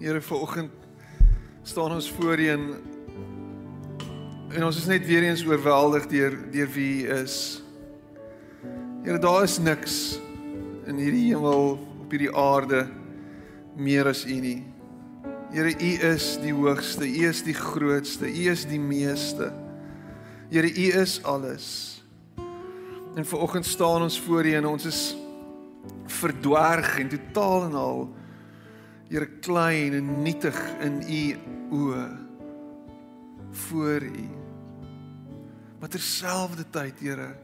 Here vanoggend staan ons voor U en en ons is net weer eens oorweldig deur deur wie U is. Here daar is niks in hierdie hemel op hierdie aarde meer as U nie. Here U is die hoogste, U is die grootste, U is die meeste. Here U is alles. En vanoggend staan ons voor U en ons is verdwaag en totaal en al Here klein en nietig in u oë voor u. Maar terselfdertyd, Here,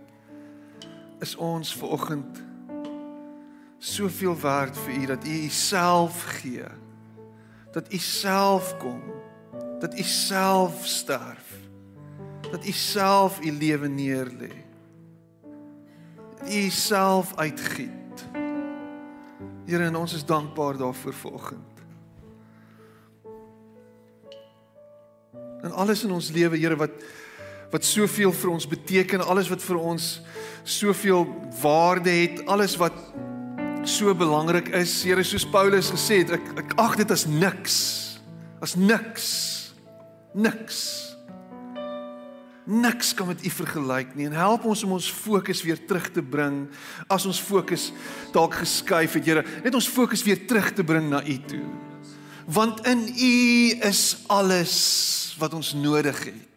is ons ver oggend soveel werd vir u dat u uself gee. Dat u self kom. Dat u self sterf. Dat u self u lewe neerlê. Dat u self uitgiet Here en ons is dankbaar daarvoor vanoggend. En alles in ons lewe, Here, wat wat soveel vir ons beteken, alles wat vir ons soveel waarde het, alles wat so belangrik is, Here, soos Paulus gesê het, ek ek ag dit as niks. As niks. Niks. Niks kan met U vergelyk nie. En help ons om ons fokus weer terug te bring as ons fokus dalk geskuif het Here. Net ons fokus weer terug te bring na U toe. Want in U is alles wat ons nodig het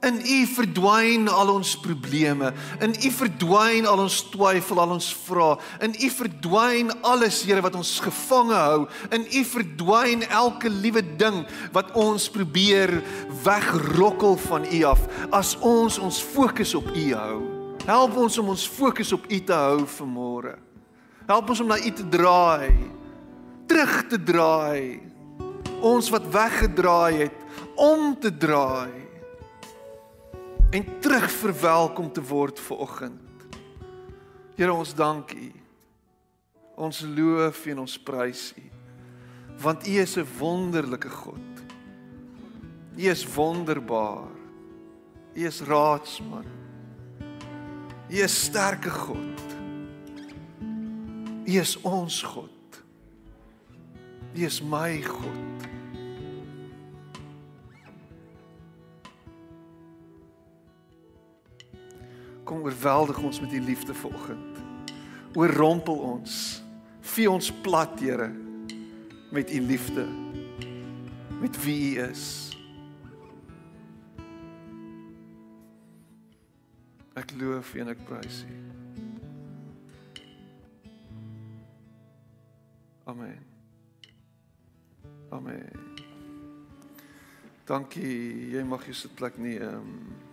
In U verdwyn al ons probleme. In U verdwyn al ons twyfel, al ons vrae. In U verdwyn alles, Here, wat ons gevange hou. In U verdwyn elke liewe ding wat ons probeer wegrokkel van U af as ons ons fokus op U hou. Help ons om ons fokus op U te hou vanmôre. Help ons om na U te draai. Terug te draai. Ons wat weggedraai het om te draai en terug verwelkom te word ver oggend. Here ons dank U. Ons loof en ons prys U. Want U is 'n wonderlike God. U is wonderbaar. U is raadsman. U is sterke God. U is ons God. U is my God. Kom oorweldig ons met u liefde vanoggend. Oorrompel ons. Vee ons plat, Here, met u liefde. Met wie u is. Ek loof en ek prys u. Amen. Amen. Dankie. Jy mag jou sitplek neem. Um,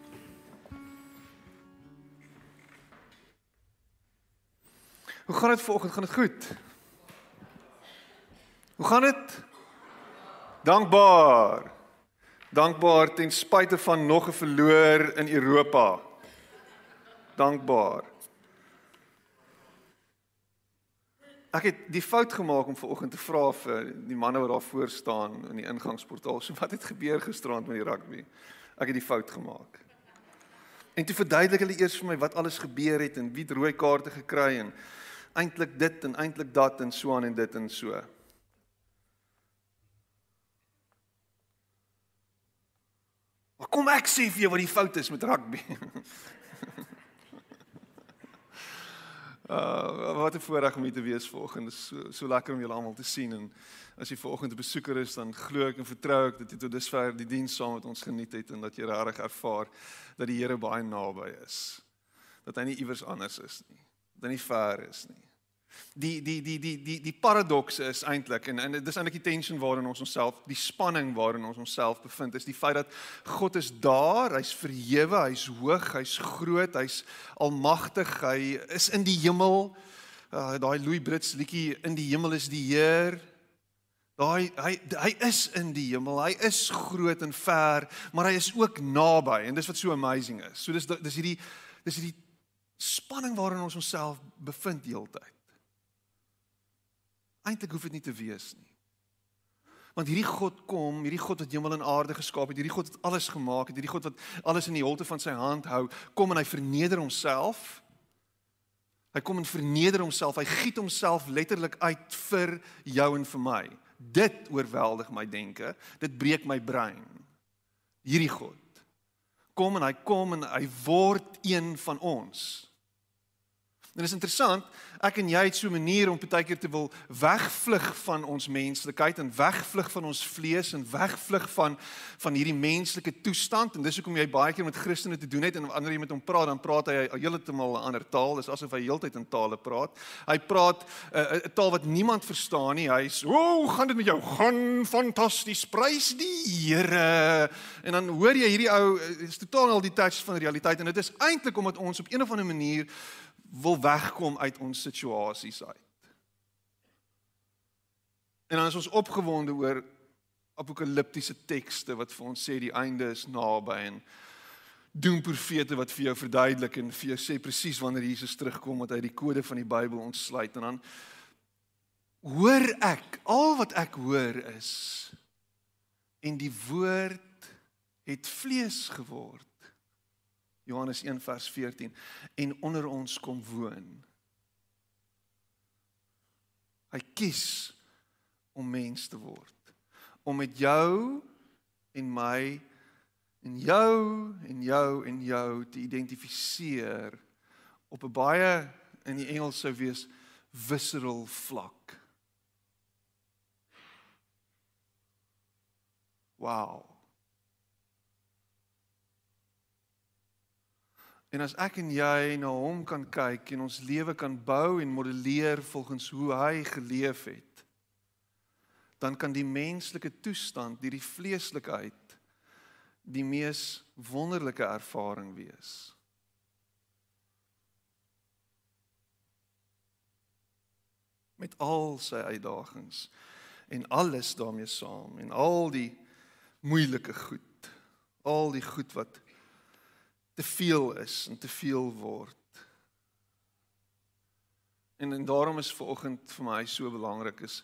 Hoe gaan dit vanoggend? Gaan dit goed? Hoe gaan dit? Dankbaar. Dankbaar ten spyte van nog 'n verloor in Europa. Dankbaar. Ek het die fout gemaak om vanoggend te vra vir die manne wat daar voor staan in die ingangsportaal, so wat het gebeur gisterand met die rugby? Ek het die fout gemaak. En toe verduidelik hulle eers vir my wat alles gebeur het en wie rooi kaarte gekry en eintlik dit en eintlik dat en so aan en dit en so. Maar kom ek sê vir jou wat die fout is met rugby. uh wat 'n voorreg om hier te wees vanoggend. Dit is so so lekker om julle almal te sien en as jy vanoggend 'n besoeker is, dan glo ek en vertrou ek dat jy tot dusver die diens saam met ons geniet het en dat jy regtig ervaar dat die Here baie naby is. Dat hy nie iewers anders is nie. Dat hy nie ver is nie die die die die die die paradoks is eintlik en en dis eintlik die tension waarin ons onsself die spanning waarin ons onsself bevind is die feit dat God is daar, hy's verhewe, hy's hoog, hy's groot, hy's almagtig, hy is in die hemel. Uh, daai Louis Brits liedjie in die hemel is die Heer. Daai hy hy is in die hemel. Hy is groot en ver, maar hy is ook naby en dis wat so amazing is. So dis dis hierdie dis hierdie spanning waarin ons onsself bevind heeltyd. Eintlik hoef dit nie te wees nie. Want hierdie God kom, hierdie God wat hemel en aarde geskaap het, hierdie God wat alles gemaak het, hierdie God wat alles in die holte van sy hand hou, kom en hy verneder homself. Hy kom en verneder homself. Hy giet homself letterlik uit vir jou en vir my. dit oorweldig my denke. Dit breek my brein. Hierdie God kom en hy kom en hy word een van ons. En dit is interessant, ek en jy het so 'n manier om baie keer te wil wegvlug van ons menslikheid en wegvlug van ons vlees en wegvlug van van hierdie menslike toestand en dis hoekom jy baie keer met Christene te doen het en wanneer jy met hom praat dan praat hy heeltemal 'n ander taal, dis asof hy heeltyd in tale praat. Hy praat eh, 'n uh, taal wat niemand verstaan nie. Hy's, "O, oh, gaan dit met jou? Gaan fantasties. Prys die Here." En dan hoor jy hierdie ou eh, is totaal van die realiteit en dit is eintlik omdat ons op een of ander manier wil wegkom uit ons situasies uit. En dan is ons opgewonde oor apokaliptiese tekste wat vir ons sê die einde is naby en doen profete wat vir jou verduidelik en vir jou sê presies wanneer Jesus terugkom wat hy die kode van die Bybel ontsluit en dan hoor ek al wat ek hoor is en die woord het vlees geword Johannes 1 vers 14 en onder ons kom woon. Hy kies om mens te word. Om met jou en my en jou en jou en jou te identifiseer op 'n baie in die Engels sou wees visceral vlak. Wow. En as ek en jy na hom kan kyk en ons lewe kan bou en modelleer volgens hoe hy geleef het, dan kan die menslike toestand, die, die vleeslikheid, die mees wonderlike ervaring wees. Met al sy uitdagings en alles daarmee saam en al die moeilike goed, al die goed wat te veel is en te veel word. En en daarom is vanoggend vir my so belangrik is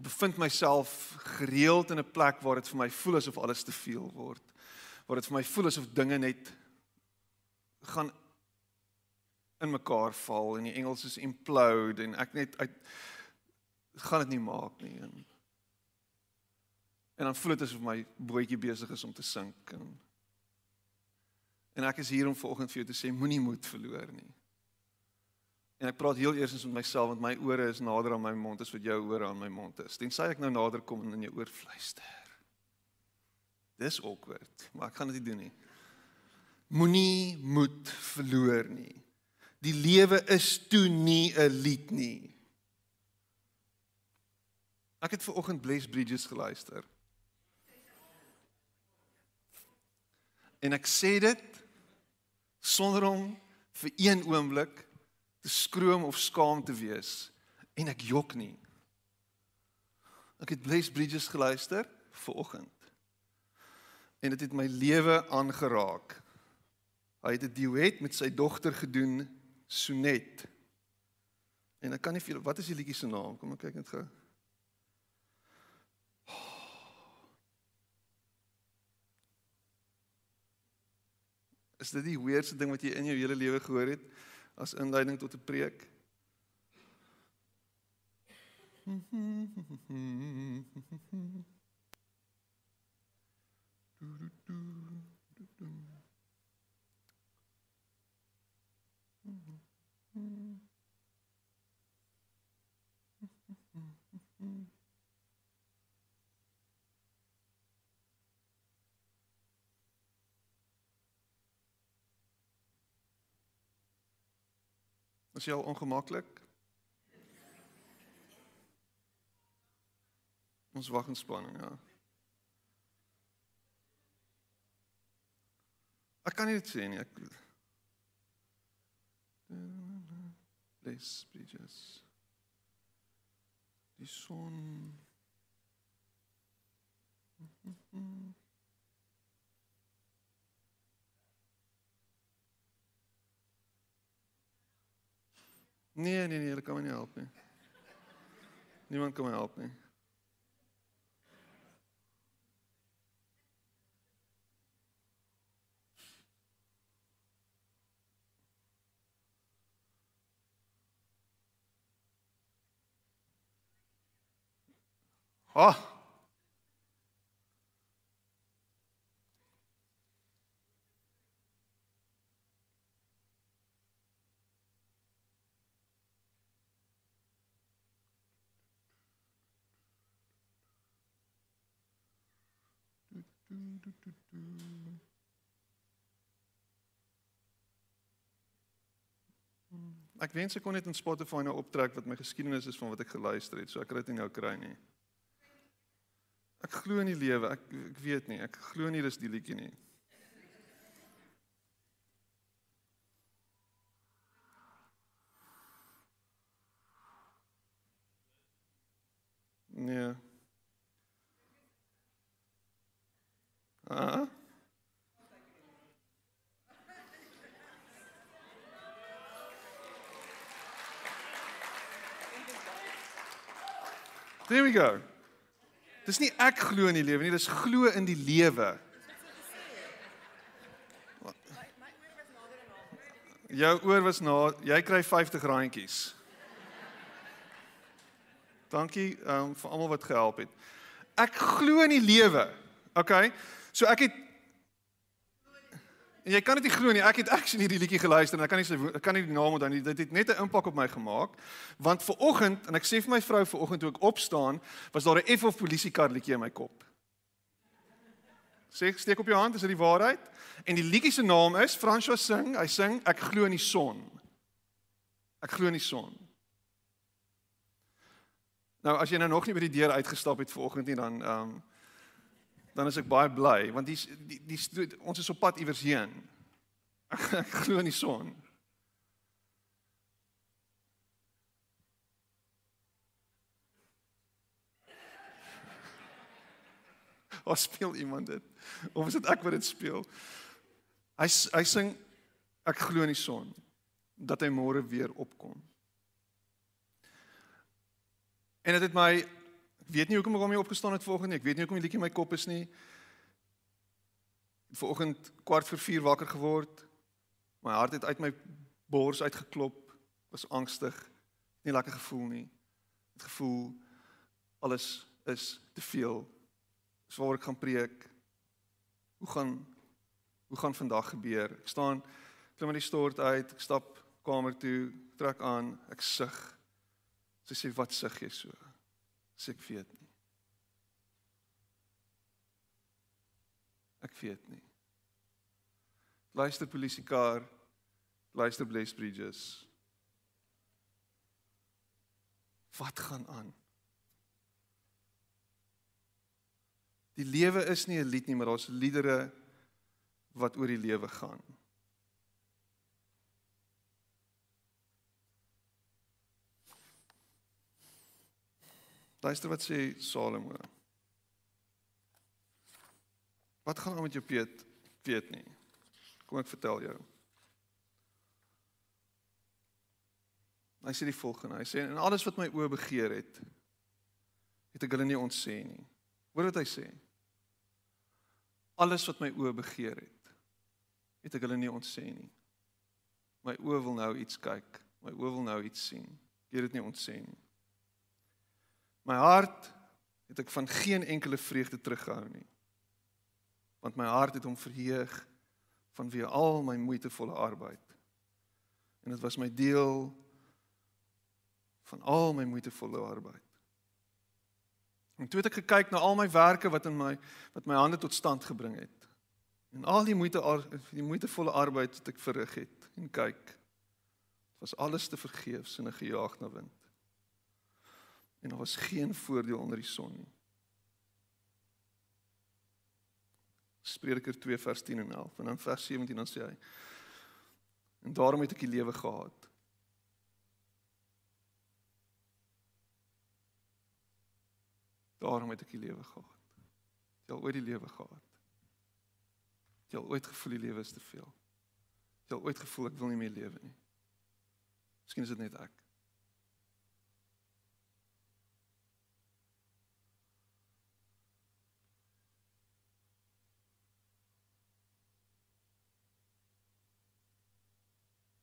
bevind myself gereeld in 'n plek waar dit vir my voel asof alles te veel word. Waar dit vir my voel asof dinge net gaan in mekaar val en die Engels is implode en ek net uit gaan dit nie maak nie. En, en dan voel dit asof my bootjie besig is om te sink en En ek is hier om vanoggend vir jou te sê moenie moed verloor nie. En ek praat heel eers met myself want my ore is nader aan my mond as wat jou ore aan my mond is. Tensy ek nou nader kom en in jou oor fluister. Dis awkward, maar ek gaan dit nie doen nie. Moenie moed verloor nie. Die lewe is toe nie 'n lied nie. Ek het ver oggend Bless Bridges geluister. En ek sê dit sonder om vir een oomblik te skroom of skaam te wees en ek jok nie. Ek het Bless Bridges geluister ver oggend. En dit het my lewe aangeraak. Hy het 'n duet met sy dogter gedoen, Sonet. En ek kan nie vir wat is die liedjie se naam? Kom ek kyk net gou. Is dit die weirdste ding wat jy in jou hele lewe gehoor het as inleiding tot 'n preek? Is jy al ongemaklik? Ons wag in spanning, ja. Ek kan nie dit sê nie. Ek Les bridges. Die son. Mm-hmm. Nee, nee, nee, hulle kan my nie help nie. Niemand kan my help nie. Ah. Ek wens ek kon net in Spotify nou optrek wat my geskiedenis is van wat ek geluister het, so ek kan dit nie nou kry nie. Ek glo in die lewe. Ek ek weet nie. Ek glo nie dis die liedjie nie. Nee. Ah. There we go. Dis nie ek glo in die lewe nie, dis glo in die lewe. Jou oor was na, jy kry 50 randjies. Dankie um, vir almal wat gehelp het. Ek glo in die lewe. Okay. So ek het En jy kan dit nie glo nie. Ek het actually hierdie liedjie geluister en ek kan nie ek kan nie die naam onthou nie. Dit het net 'n impak op my gemaak. Want ver oggend en ek sê vir my vrou ver oggend toe ek opstaan, was daar 'n F of polisiekar liedjie in my kop. Sê steek op jou hand, is dit die waarheid? En die liedjie se naam is François sing, hy sing ek glo in die son. Ek glo in die son. Nou as jy nou nog nie by die deur uitgestap het ver oggend nie dan ehm um, dan is ek baie bly want die, die die ons is op pad iewers heen. Ek, ek glo in die son. Of speel iemand dit? Of is dit ek wat dit speel? Hy hy sing ek glo in die son dat hy môre weer opkom. En dit het my Ek weet nie hoekom ek hom nie opgestaan het vanoggend nie. Ek weet nie hoekom die liedjie in my kop is nie. Vanoggend kwart voor 4 wakker geword. My hart het uit my bors uitgeklop. Was angstig. Nie lekker gevoel nie. Het gevoel alles is te veel. Dis waar ek gaan preek. Hoe gaan hoe gaan vandag gebeur? Ek staan klim in die stort uit. Ek stap kamer toe, trek aan, ek sug. Sy sê wat sug jy so? Sê ek weet nie. Ek weet nie. Luister polisiekar. Luister Bless Bridges. Wat gaan aan? Die lewe is nie 'n lied nie, maar daar's liedere wat oor die lewe gaan. Luister wat sê Salomo. Wat gaan aan met jou Piet? Weet nie. Kom ek vertel jou. Hy sê die volgende. Hy sê en alles wat my oë begeer het, het ek hulle nie ontsê nie. Hoor wat hy sê. Alles wat my oë begeer het, het ek hulle nie ontsê nie. My oë wil nou iets kyk. My oë wil nou iets sien. Ek het dit nie ontsê nie. My hart het ek van geen enkele vreugde teruggehou nie. Want my hart het hom verheug van wie al my moeitevolle arbeid. En dit was my deel van al my moeitevolle arbeid. En toe het ek gekyk na al my werke wat in my wat my hande tot stand gebring het. En al die moeite die moeitevolle arbeid wat ek verrig het en kyk. Was alles te vergeefs en 'n gejaag na wind en daar was geen voordeel onder die son nie. Spreuke 2 vers 10 en 11 en dan vers 17 dan sê hy en daarom het ek die lewe gehad. Daarom het ek die lewe gehad. Jy al ooit die lewe gehad. Jy al ooit gevoel die lewe is te veel. Jy al ooit gevoel ek wil nie meer lewe nie. Miskien is dit net ek.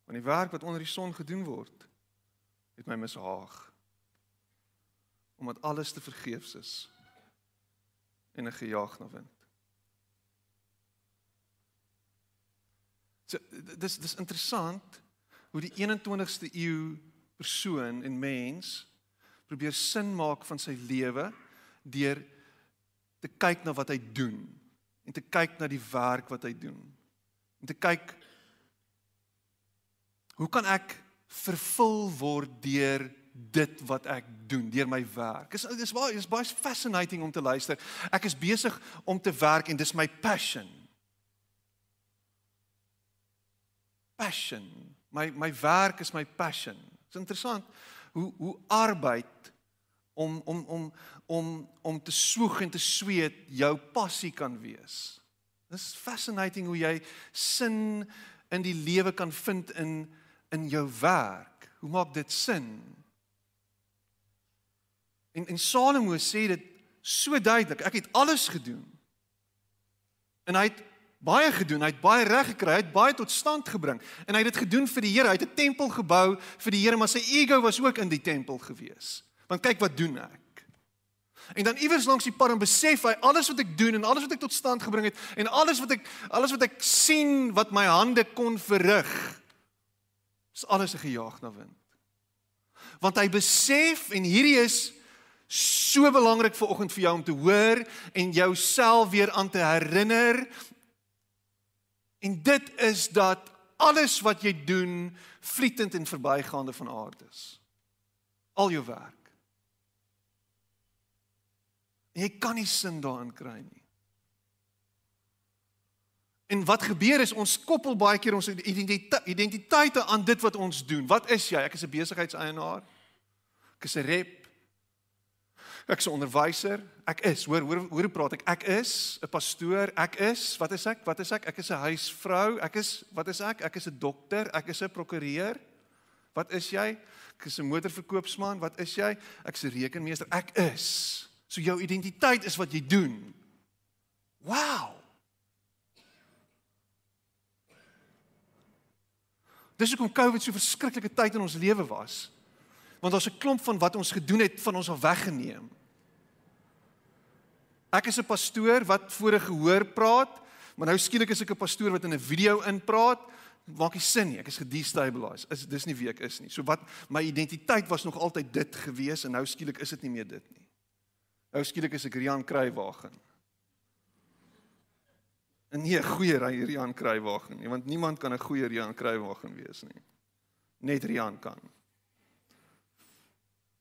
Want die werk wat onder die son gedoen word, het my mishaag. Omdat alles te vergeefs is en 'n gejaag na wind. So dis dis interessant hoe die 21ste eeu persoon en mens probeer sin maak van sy lewe deur te kyk na wat hy doen en te kyk na die werk wat hy doen. En te kyk hoe kan ek vervul word deur dit wat ek doen, deur my werk. Dis dis baie is baie fascinating om te luister. Ek is besig om te werk en dis my passion. Passion. My my werk is my passion. Dis interessant hoe hoe arbeid om om om om om te swoeg en te sweet jou passie kan wees. Dis fascinating hoe jy sin in die lewe kan vind in in jou werk. Hoe maak dit sin? En en Salomo sê dit so duidelik. Ek het alles gedoen. En hy het baie gedoen. Hy het baie reg gekry. Hy het baie tot stand gebring. En hy het dit gedoen vir die Here. Hy het 'n tempel gebou vir die Here, maar sy ego was ook in die tempel gewees. Want kyk wat doen ek. En dan iewers langs die pad en besef hy alles wat ek doen en alles wat ek tot stand gebring het en alles wat ek alles wat ek sien wat my hande kon verrig is alles 'n gejaag na wind. Want hy besef en hierdie is so belangrik vir oggend vir jou om te hoor en jouself weer aan te herinner. En dit is dat alles wat jy doen vlietend en verbygaande van aard is. Al jou werk. En jy kan nie sin daarin kry nie. En wat gebeur is ons koppel baie keer ons identiteite aan dit wat ons doen. Wat is jy? Ek is 'n besigheidseienaar. Ek is 'n rep. Ek is 'n onderwyser. Ek is, hoor, hoor hoe praat ek? Ek is 'n pastoor. Ek is, wat is ek? Wat is ek? Ek is 'n huisvrou. Ek is, wat is ek? Ek is 'n dokter. Ek is 'n prokureur. Wat is jy? Ek is 'n motorverkoopsman. Wat is jy? Ek is 'n rekenmeester. Ek is. So jou identiteit is wat jy doen. Wow. Dis hoekom COVID so verskriklike tyd in ons lewe was. Want daar's 'n klomp van wat ons gedoen het van ons al weggeneem. Ek is 'n pastoor wat voor 'n gehoor praat, maar nou skielik is ek 'n pastoor wat in 'n video inpraat. Maak nie sin nie. Ek is gedestabilised. Is dis nie wie ek is nie. So wat my identiteit was nog altyd dit gewees en nou skielik is dit nie meer dit nie. Nou skielik is ek Rian Kruiwagen. En nie 'n goeie Rian Kruiwagen nie, want niemand kan 'n goeie Rian Kruiwagen wees nie. Net Rian kan.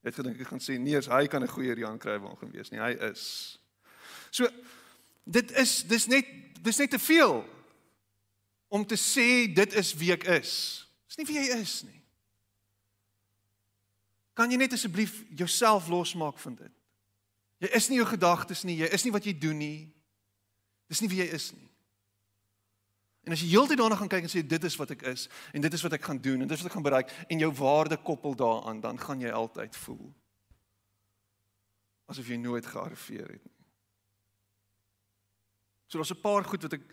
Het gedink ek gaan sê nee, hy kan 'n goeie Rian Kruiwagen wees nie. Hy is. So dit is dis net dis net te veel om te sê dit is wie ek is. Dis nie wie jy is nie. Kan jy net asseblief jouself losmaak van dit? Jy is nie jou gedagtes nie, jy is nie wat jy doen nie. Dis nie wie jy is nie. En as jy heeltyd daarna gaan kyk en sê dit is wat ek is en dit is wat ek gaan doen en dit is wat ek gaan bereik en jou waarde koppel daaraan, dan gaan jy altyd voel asof jy nooit gearriveer het nie. So daar's 'n paar goed wat ek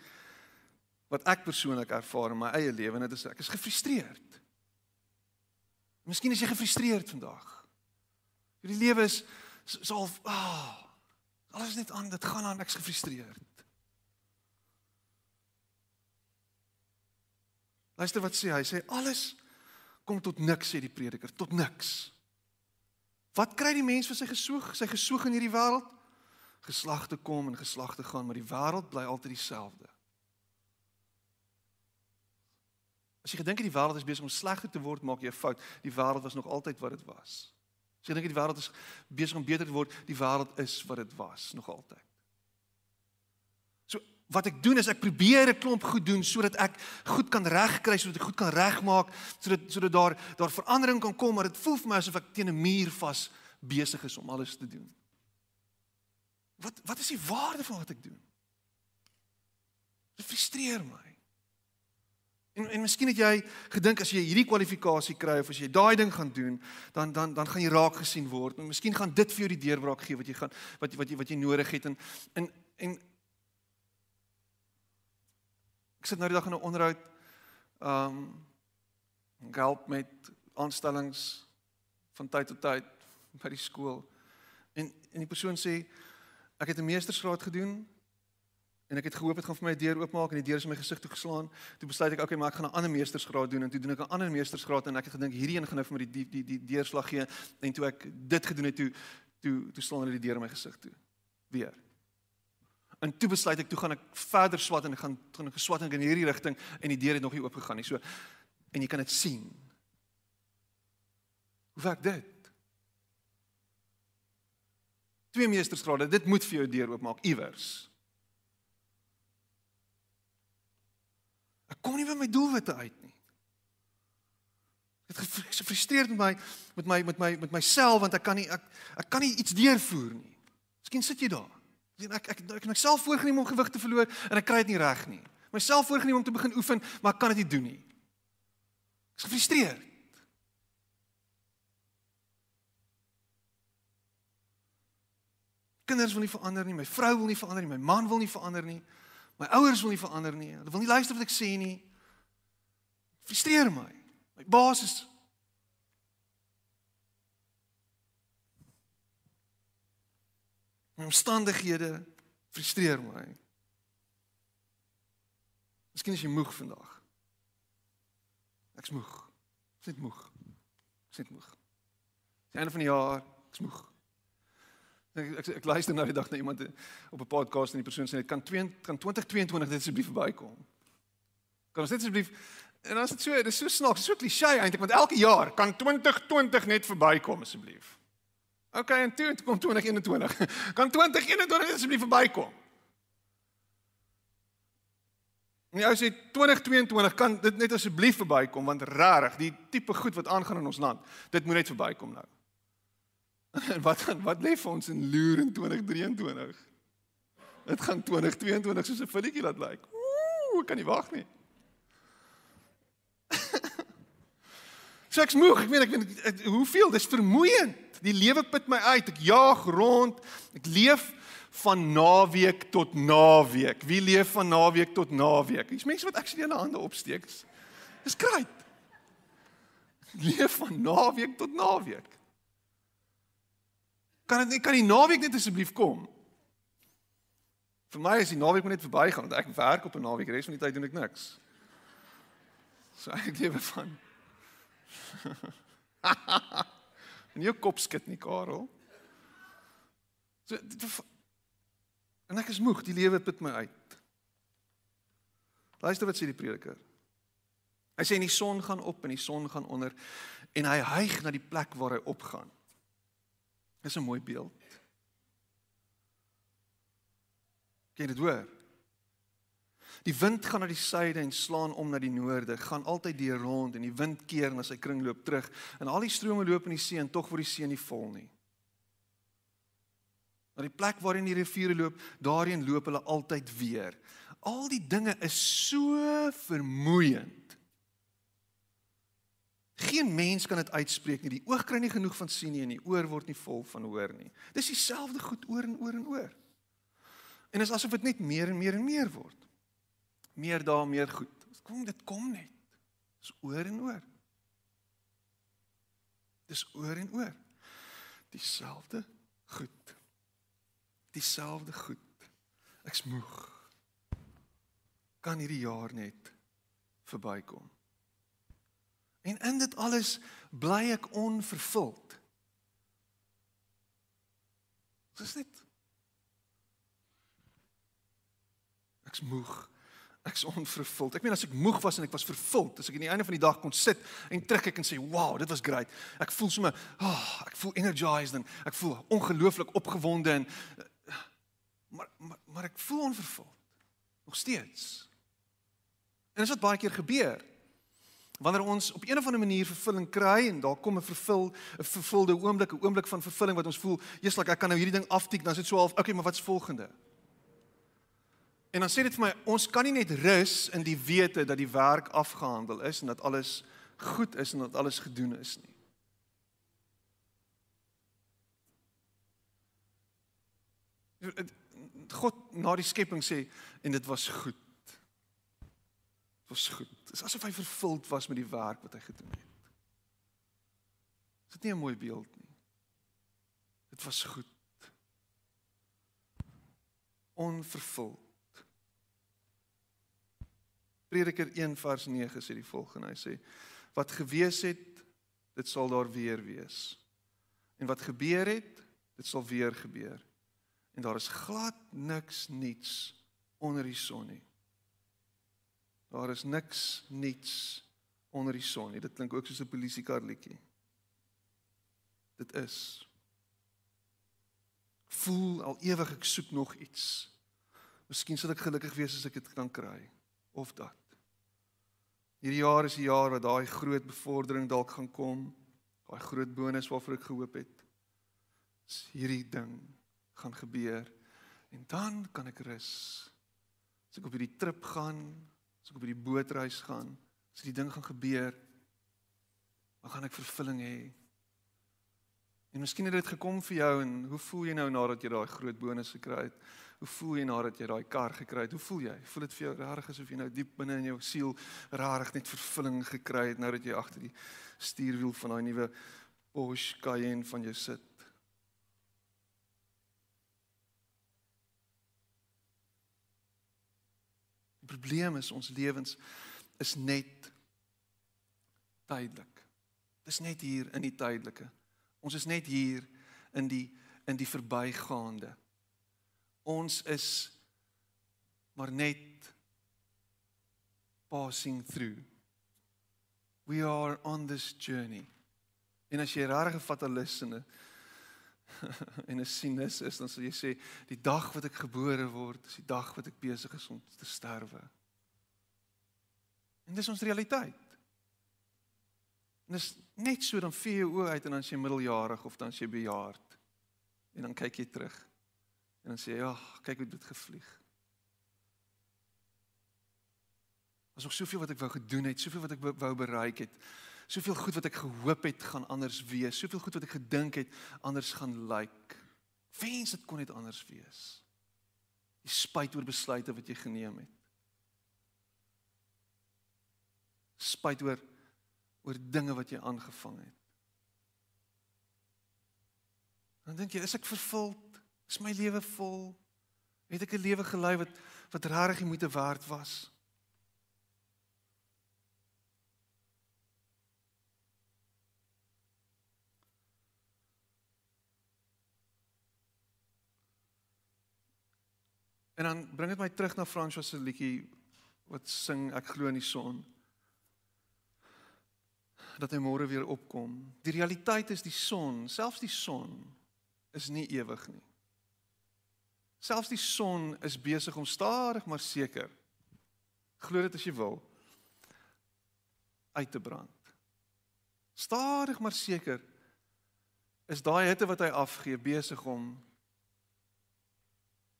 wat ek persoonlik ervaar in my eie lewe en dit is ek is gefrustreerd. Miskien is jy gefrustreerd vandag. Die lewe is so ah oh, alles net aan dit gaan aan ek's gefrustreerd. Luister wat sê hy sê alles kom tot niks sê die prediker tot niks. Wat kry die mens vir sy gesoog sy gesoog in hierdie wêreld? Geslagte kom en geslagte gaan, maar die wêreld bly altyd dieselfde. As jy gedink het die wêreld is besig om slegter te word, maak jy 'n fout. Die wêreld was nog altyd wat dit was. As jy dink die wêreld is besig om beter te word, die wêreld is wat dit was nog altyd. Wat ek doen is ek probeer 'n klomp goed doen sodat ek goed kan regkry, sodat ek goed kan regmaak, sodat sodat daar daar verandering kan kom, maar dit voel vir my asof ek teen 'n muur vas besig is om alles te doen. Wat wat is die waarde van wat ek doen? Dit frustreer my. En en miskien het jy gedink as jy hierdie kwalifikasie kry of as jy daai ding gaan doen, dan dan dan gaan jy raak gesien word. En miskien gaan dit vir jou die deurbraak gee wat jy gaan wat wat jy wat jy nodig het en en en ek sit nou die dag in 'n onderhoud um help met aanstellings van tyd tot tyd by die skool. En en die persoon sê Ek het 'n meestersgraad gedoen en ek het gehoop dit gaan vir my 'n deur oopmaak en die deur is in my gesig toe geslaan. Toe besluit ek, okay, maar ek gaan 'n ander meestersgraad doen en toe doen ek 'n ander meestersgraad en ek het gedink hierdie een gaan nou vir my die die die, die deurslag gee en toe ek dit gedoen het toe toe toe slaan hulle die deur in my gesig toe. Weer. En toe besluit ek toe gaan ek verder swat en ek gaan gaan ek geswat in hierdie rigting en die deur het nog nie oop gegaan nie. So en jy kan dit sien. Hoe werk dit? Twee meestersgrade, dit moet vir jou deur oopmaak iewers. Ek kom nie by my doelwitte uit nie. Ek het gefrustreerd met my met my met my met myself want ek kan nie ek ek kan nie iets deurvoer nie. Miskien sit jy daar. Ek ek ek, ek het myself voorgenem om gewig te verloor en ek kry dit nie reg nie. Myself voorgenem om te begin oefen, maar ek kan dit nie doen nie. Ek is gefrustreerd. Kinders wil nie verander nie, my vrou wil nie verander nie, my man wil nie verander nie. My ouers wil nie verander nie. Hulle wil nie luister wat ek sê nie. Frustreer my. My baas is My omstandighede frustreer my. Miskien is jy moeg vandag. Ek's moeg. Ek's net moeg. Ek's net moeg. Die einde van die jaar, ek's moeg. Ek, ek ek luister nou die dag na iemand op 'n podcast en die persoon sê net kan 2 kan 2022 dit asseblief verbykom. Kan ons dit asseblief en as dit so dis so snaaks, so klise eintlik want elke jaar kan 2020 net verbykom asseblief. OK en toe kom 2021. Kan 2021 asseblief verbykom. En jy sê 2022 kan dit net asseblief verbykom want regtig die tipe goed wat aangaan in ons land, dit moet net verbykom nou. En wat gaan wat lê vir ons in loer in 2023? Dit gaan 2022 soos 'n filletjie laat lyk. Ooh, ek kan nie wag nie. Seks moeg, ek weet ek weet hoeveel dis vermoeiend. Die lewe put my uit. Ek jaag rond. Ek leef van naweek tot naweek. Wie leef van naweek tot naweek? Dis mense wat actually hulle hande opsteek. Dis kruit. Leef van naweek tot naweek. Kan dit kan die naweek net asseblief kom? Vir my is die naweek net verbygaan want ek werk op 'n naweek, res van die tyd doen ek niks. So ek lewe van. En jou kop skud nie, Karel. So en ek is moeg, die lewe put my uit. Luister wat sê die prediker. Hy sê en die son gaan op en die son gaan onder en hy hyg na die plek waar hy opgaan. Dis 'n mooi beeld. Kyk dit hoor. Die wind gaan na die suide en slaan om na die noorde, gaan altyd deur rond en die wind keer na sy kringloop terug en al die strome loop in die see en tog word die see nie vol nie. Na die plek waarin die riviere loop, daarheen loop hulle altyd weer. Al die dinge is so vermoeiend. Geen mens kan dit uitspreek nie. Die oog kry nie genoeg van sien nie en die oor word nie vol van hoor nie. Dis dieselfde goed oor en oor en oor. En dit is asof dit net meer en meer en meer word. Meer daar, meer goed. Dit kom dit kom net. Dis oor en oor. Dis oor en oor. Dieselfde goed. Dieselfde goed. Ek's moeg. Kan hierdie jaar net verbykom. En in dit alles bly ek onvervuld. Dis dit. Ek's moeg. Ek's onvervuld. Ek meen as ek moeg was en ek was vervuld, as ek aan die einde van die dag kon sit en trek ek en sê, "Wow, dit was great." Ek voel sommer, "Ag, oh, ek voel energized en ek voel ongelooflik opgewonde en maar, maar maar ek voel onvervuld. Nog steeds. En dit het baie keer gebeur. Wanneer ons op een of ander manier vervulling kry en daar kom 'n vervul 'n vervulde oomblik, 'n oomblik van vervulling wat ons voel, jy's like ek kan nou hierdie ding aftik, dan is dit so half, okay, maar wat's volgende? En dan sê dit vir my, ons kan nie net rus in die wete dat die werk afgehandel is en dat alles goed is en dat alles gedoen is nie. God na die skepping sê en dit was goed was goed. Dit is asof hy vervuld was met die werk wat hy gedoen het. Is dit nie 'n mooi beeld nie? Dit was goed. onvervuld. Prediker 1 vers 9 sê die volgende. Hy sê wat gewees het, dit sal daar weer wees. En wat gebeur het, dit sal weer gebeur. En daar is glad niks niets onder die son nie. Daar is niks niets onder die son nie. Dit klink ook soos 'n polisiekar liedjie. Dit is voel al ewig ek soek nog iets. Miskien sal ek gelukkig wees as ek dit kan kry of dat. Hierdie jaar is die jaar wat daai groot bevordering dalk gaan kom. Daai groot bonus waarvoor ek gehoop het. Is hierdie ding gaan gebeur en dan kan ek rus. As ek op hierdie trip gaan, as ek op hierdie bootreis gaan, as die ding gaan gebeur, dan gaan ek vervulling hê. En miskien het dit gekom vir jou en hoe voel jy nou nadat jy daai groot bonus gekry het? Hoe voel jy nadat jy daai kar gekry het? Hoe voel jy? Voel dit vir jou rarig asof jy nou diep binne in jou siel rarig net vervulling gekry het nou dat jy agter die stuurwiel van daai nuwe Porsche Cayenne van jou sit? Die probleem is ons lewens is net tydelik. Dis net hier in die tydelike. Ons is net hier in die in die verbygaande. Ons is maar net passing through. We are on this journey. En as jy regtig 'n fatalis en 'n en 'n sinus is, dan sal jy sê die dag wat ek gebore word, is die dag wat ek besig is om te sterwe. En dis ons realiteit. En dis net so dan vee jy oë uit en dan as jy middeljarig of dan as jy bejaard. En dan kyk jy terug. En dan sê jy, "Ag, kyk hoe dit gevlieg." Was nog soveel wat ek wou gedoen het, soveel wat ek wou bereik het. Soveel goed wat ek gehoop het gaan anders wees, soveel goed wat ek gedink het anders gaan lyk. Like. Wens dit kon net anders wees. Jy spyt oor besluite wat jy geneem het. Spyt oor oor dinge wat jy aangevang het. Dan dink jy, is ek vervuld? Is my lewe vol? Het ek 'n lewe gelei wat wat regtig die moeite werd was? En dan bring dit my terug na François se liedjie wat sing ek glo in die son. Dat hy môre weer opkom. Die realiteit is die son, selfs die son is nie ewig nie. Selfs die son is besig om stadig maar seker glo dit as jy wil uit te brand. Stadig maar seker is daai hitte wat hy afgee besig om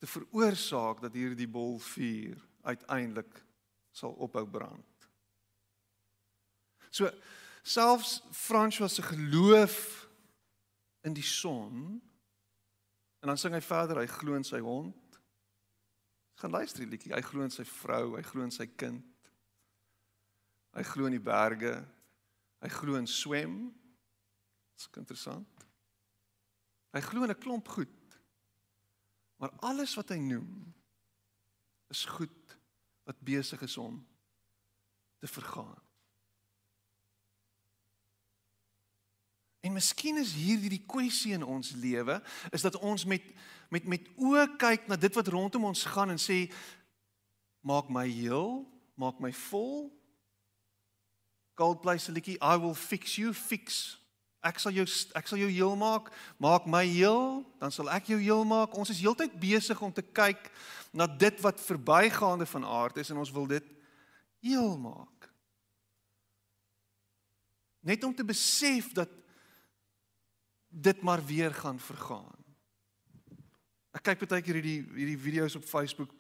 te veroorsaak dat hierdie bol vuur uiteindelik sal ophou brand. So selfs François se geloof in die son en dan sing hy verder hy glo in sy hond. Gaan luister die liedjie. Hy glo in sy vrou, hy glo in sy kind. Hy glo in die berge. Hy glo in swem. Dis interessant. Hy glo in 'n klomp goed. Maar alles wat hy noem is goed wat besig is om te vergaan. En miskien is hierdie die kwessie in ons lewe is dat ons met met met oë kyk na dit wat rondom ons gaan en sê maak my heel, maak my vol. Coldplay se liedjie I will fix you fix Ek sal jou ek sal jou heel maak. Maak my heel, dan sal ek jou heel maak. Ons is heeltyd besig om te kyk na dit wat verbygaande van aard is en ons wil dit heel maak. Net om te besef dat dit maar weer gaan vergaan. Ek kyk baie keer hierdie hierdie video's op Facebook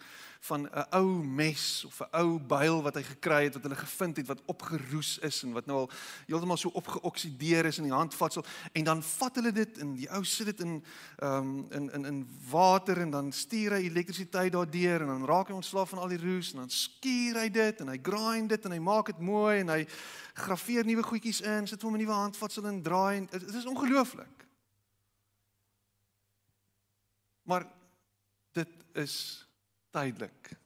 van 'n ou mes of 'n ou byl wat hy gekry het wat hulle gevind het wat opgeroes is en wat nou al heeltemal so opgeoksideer is in die handvatsel en dan vat hulle dit en die ou sit dit in ehm um, in in in water en dan stuur hy elektrisiteit daardeur en dan raak hy ontslaaf van al die roes en dan skuur hy dit en hy grind dit en hy maak dit mooi en hy graweer nuwe goedjies in sit hom 'n nuwe handvatsel en draai en dit is ongelooflik Maar dit is tydelik.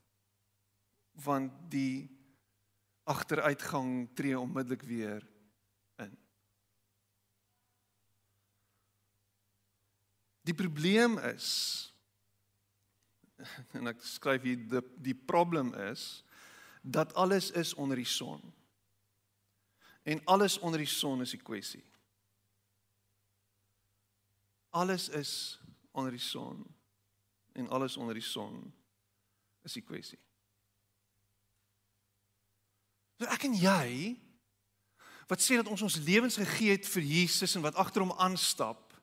Want die agteruitgang tree onmiddellik weer in. Die probleem is en ek skryf hier die die probleem is dat alles is onder die son. En alles onder die son is 'n kwessie. Alles is onder die son en alles onder die son is 'n kwessie. So ek en jy wat sê dat ons ons lewens gegee het vir Jesus en wat agter hom aanstap.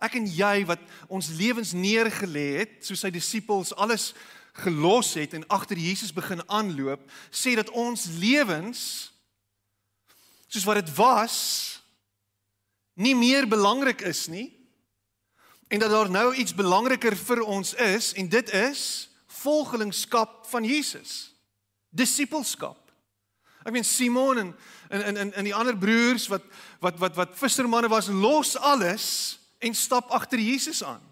Ek en jy wat ons lewens neergelê het, soos sy disippels alles gelos het en agter Jesus begin aanloop, sê dat ons lewens soos wat dit was nie meer belangrik is nie en dat daar nou iets belangriker vir ons is en dit is volgelingskap van Jesus. Disippelskap. Ek meen Simon en en en en die ander broers wat wat wat wat vissermanne was los alles en stap agter Jesus aan.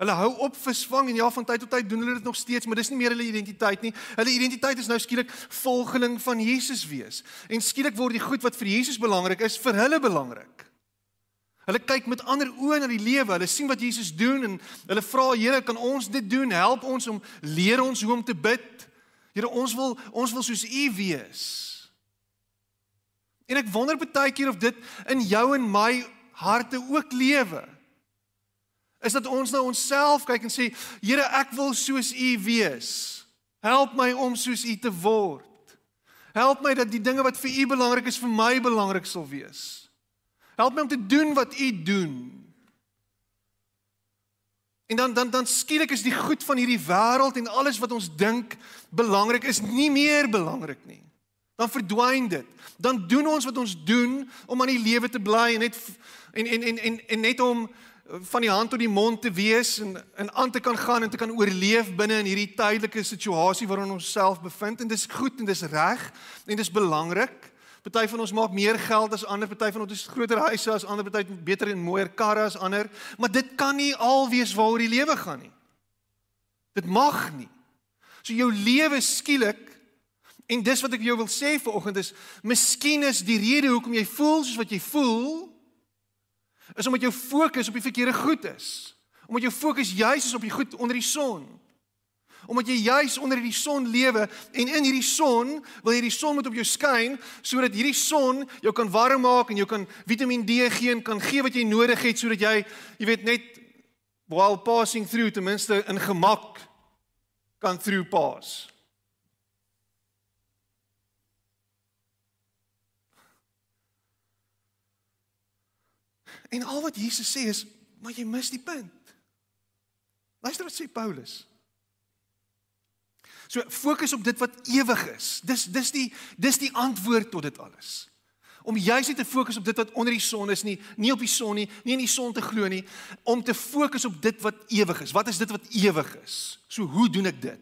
Hulle hou op visvang en ja van tyd tot tyd doen hulle dit nog steeds, maar dis nie meer hulle identiteit nie. Hulle identiteit is nou skielik volgeling van Jesus wees. En skielik word die goed wat vir Jesus belangrik is, vir hulle belangrik. Hulle kyk met ander oë na die lewe. Hulle sien wat Jesus doen en hulle vra, Here, kan ons dit doen? Help ons om leer ons hoe om te bid. Here, ons wil ons wil soos U wees. En ek wonder baie keer of dit in jou en my harte ook lewe. Is dat ons na onsself kyk en sê, Here, ek wil soos U wees. Help my om soos U te word. Help my dat die dinge wat vir U belangrik is vir my belangrik sal wees. Help my om te doen wat U doen. En dan dan dan skielik is die goed van hierdie wêreld en alles wat ons dink belangrik is nie meer belangrik nie dan verdwyn dit. Dan doen ons wat ons doen om aan die lewe te bly en net en en en en, en net om van die hand tot die mond te wees en en aan te kan gaan en te kan oorleef binne in hierdie tydelike situasie waarin ons self bevind en dis goed en dis reg en dis belangrik. Party van ons maak meer geld as ander, party van ons het groter huise as ander, party beter en mooier karre as ander, maar dit kan nie al wees waaroor die lewe gaan nie. Dit mag nie. So jou lewe skielik En dis wat ek jou wil sê vanoggend is, miskien is die rede hoekom jy voel soos wat jy voel is omdat jou fokus op die verkeerde goed is. Omdat jou fokus juis is op die goed onder die son. Omdat jy juis onder hierdie son lewe en in hierdie son wil hierdie son moet op jou skyn sodat hierdie son jou kan warm maak en jou kan Vitamiin D gee en kan gee wat jy nodig het sodat jy jy weet net while passing through ten minste in gemak kan through pass. En al wat Jesus sê is, maar jy mis die punt. Luister wat sê Paulus. So fokus op dit wat ewig is. Dis dis die dis die antwoord tot dit alles. Om juis net te fokus op dit wat onder die son is nie, nie op die son nie, nie in die son te glo nie, om te fokus op dit wat ewig is. Wat is dit wat ewig is? So hoe doen ek dit?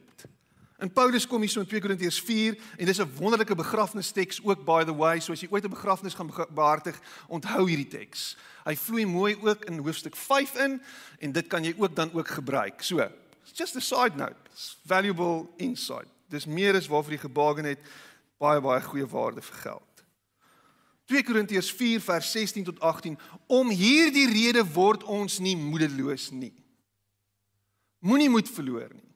En Paulus kom hier so in 2 Korintiërs 4 en dis 'n wonderlike begrafnisteks ook by the way, so as jy ooit 'n begrafnis gaan behartig, onthou hierdie teks. Hy vloei mooi ook in hoofstuk 5 in en dit kan jy ook dan ook gebruik. So, just a side note. Valuable insight. Dis meer as waarvoor jy gebaken het, baie baie goeie waarde vir geld. 2 Korintiërs 4 vers 16 tot 18 Om hierdie rede word ons nie moedeloos nie. Moenie moed verloor nie.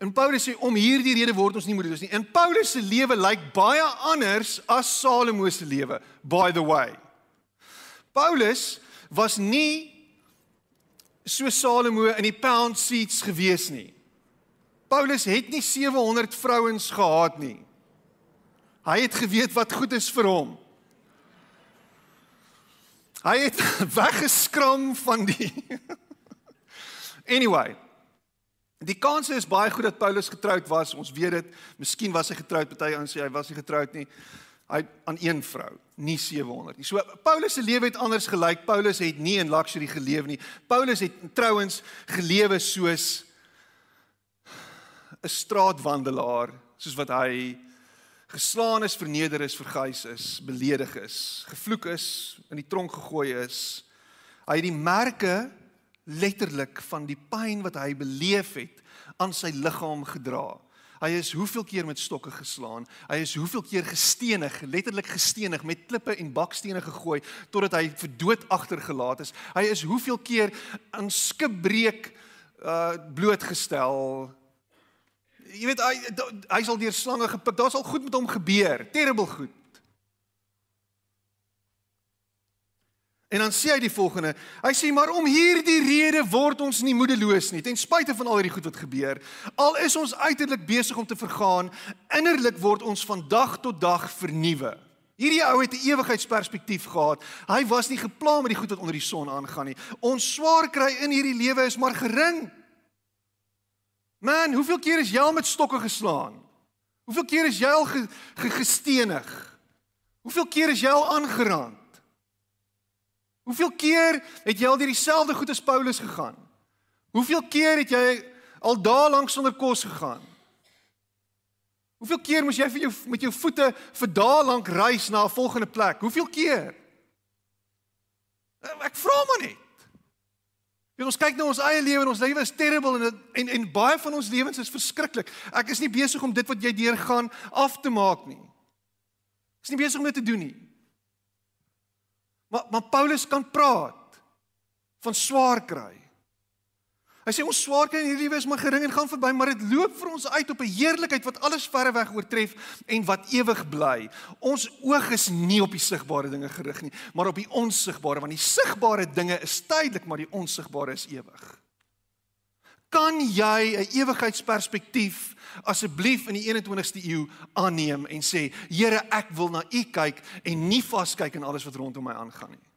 En Paulus sê om hierdie rede word ons nie moedeloos nie. En Paulus se lewe lyk baie anders as Salomo se lewe, by the way. Paulus was nie so Salomo in die pound seats gewees nie. Paulus het nie 700 vrouens gehad nie. Hy het geweet wat goed is vir hom. Hy het weggeskram van die Anyway, Die kanse is baie goed dat Paulus getroud was. Ons weet dit. Miskien was hy getroud, party aan sê hy was nie getroud nie. Hy aan een vrou, nie 700 nie. So Paulus se lewe het anders gelyk. Paulus het nie in luxury geleef nie. Paulus het trouens gelewe soos 'n straatwandelaar, soos wat hy geslaan is, verneder is, verguis is, beledig is, gevloek is, in die tronk gegooi is. Hy het die merke letterlik van die pyn wat hy beleef het aan sy liggaam gedra. Hy is hoeveel keer met stokke geslaan. Hy is hoeveel keer gestenig, letterlik gestenig met klippe en bakstene gegooi totdat hy vir dood agtergelaat is. Hy is hoeveel keer aan skipbreek uh blootgestel. Jy weet hy hy sal deur slange gepik. Daar sal goed met hom gebeur. Terrible goed. En dan sê hy die volgende. Hy sê maar om hierdie rede word ons nie moedeloos nie ten spyte van al hierdie goed wat gebeur. Al is ons uiterlik besig om te vergaan, innerlik word ons van dag tot dag vernuwe. Hierdie ou het 'n ewigheidsperspektief gehad. Hy was nie gepla met die goed wat onder die son aangaan nie. Ons swaar kry in hierdie lewe is maar gering. Man, hoeveel keer is jy al met stokke geslaan? Hoeveel keer is jy al ge, ge, gestenig? Hoeveel keer is jy al aangeraak? Hoeveel keer het jy al deur dieselfde goed as Paulus gegaan? Hoeveel keer het jy al daar lank sonder kos gegaan? Hoeveel keer moes jy vir jou met jou voete vir dae lank reis na 'n volgende plek? Hoeveel keer? Ek vra maar net. Jy ons kyk na ons eie lewe en ons lewe is terrible en en en baie van ons lewens is verskriklik. Ek is nie besig om dit wat jy deurgaan af te maak nie. Ek is nie besig om dit te doen nie. Maar maar Paulus kan praat van swaar kry. Hy sê ons swaar kry in hierdie lewe is maar gering en gaan verby, maar dit loop vir ons uit op 'n heerlikheid wat alles verre weg oortref en wat ewig bly. Ons oog is nie op die sigbare dinge gerig nie, maar op die onsigbare, want die sigbare dinge is tydelik, maar die onsigbare is ewig. Kan jy 'n ewigheidsperspektief asseblief in die 21ste eeu aanneem en sê Here ek wil na u kyk en nie vaskyk in alles wat rondom my aangaan nie.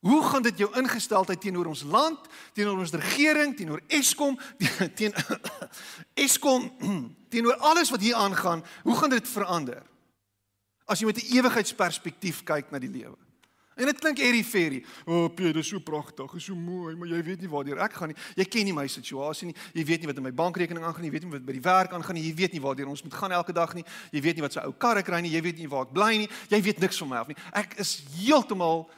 Hoe gaan dit jou ingesteldheid teenoor ons land, teenoor ons regering, teenoor Eskom, teen Eskom, teenoor alles wat hier aangaan, hoe gaan dit verander? As jy met 'n ewigheidsperspektief kyk na die lewe. En dit klink airy fairy. O, oh, Piet, dit is so pragtig, is so mooi, maar jy weet nie waar ek gaan nie. Jy ken nie my situasie nie. Jy weet nie wat in my bankrekening aangaan nie. Jy weet nie wat by die werk aangaan nie. Jy weet nie waar ons moet gaan elke dag nie. Jy weet nie wat so ou karre kry nie. Jy weet nie waar ek bly nie. Jy weet niks van my af nie. Ek is heeltemal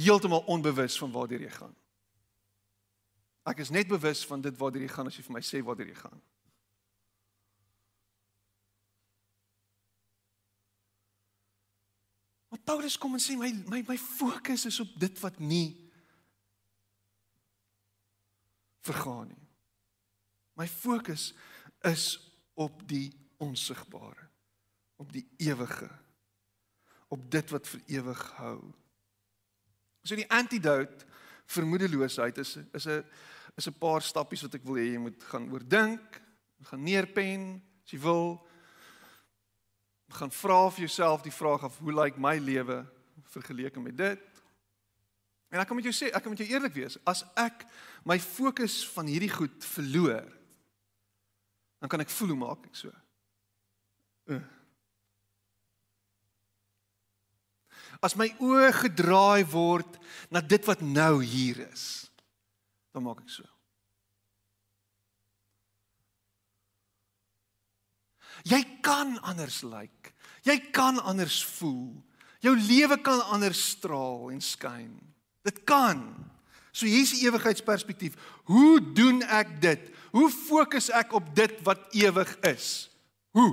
heeltemal onbewus van waar jy gaan. Ek is net bewus van dit waar jy gaan as jy vir my sê waar jy gaan. Maar Paulus kom en sê my my my fokus is op dit wat nie vergaan nie. My fokus is op die onsigbare, op die ewige, op dit wat vir ewig hou. So die antidote vir moedeloosheid is is 'n is 'n paar stappies wat ek wil hê jy moet gaan oordink, gaan neerpen as jy wil gaan vra vir jouself die vraag of hoe lyk my lewe vergeleke met dit? En ek kan met jou sê, ek kan met jou eerlik wees, as ek my fokus van hierdie goed verloor, dan kan ek voel hoe maak ek so. Uh. As my oë gedraai word na dit wat nou hier is, dan maak ek so. Jy kan anders lyk. Like. Jy kan anders voel. Jou lewe kan anders straal en skyn. Dit kan. So hier's die ewigheidsperspektief. Hoe doen ek dit? Hoe fokus ek op dit wat ewig is? Hoe?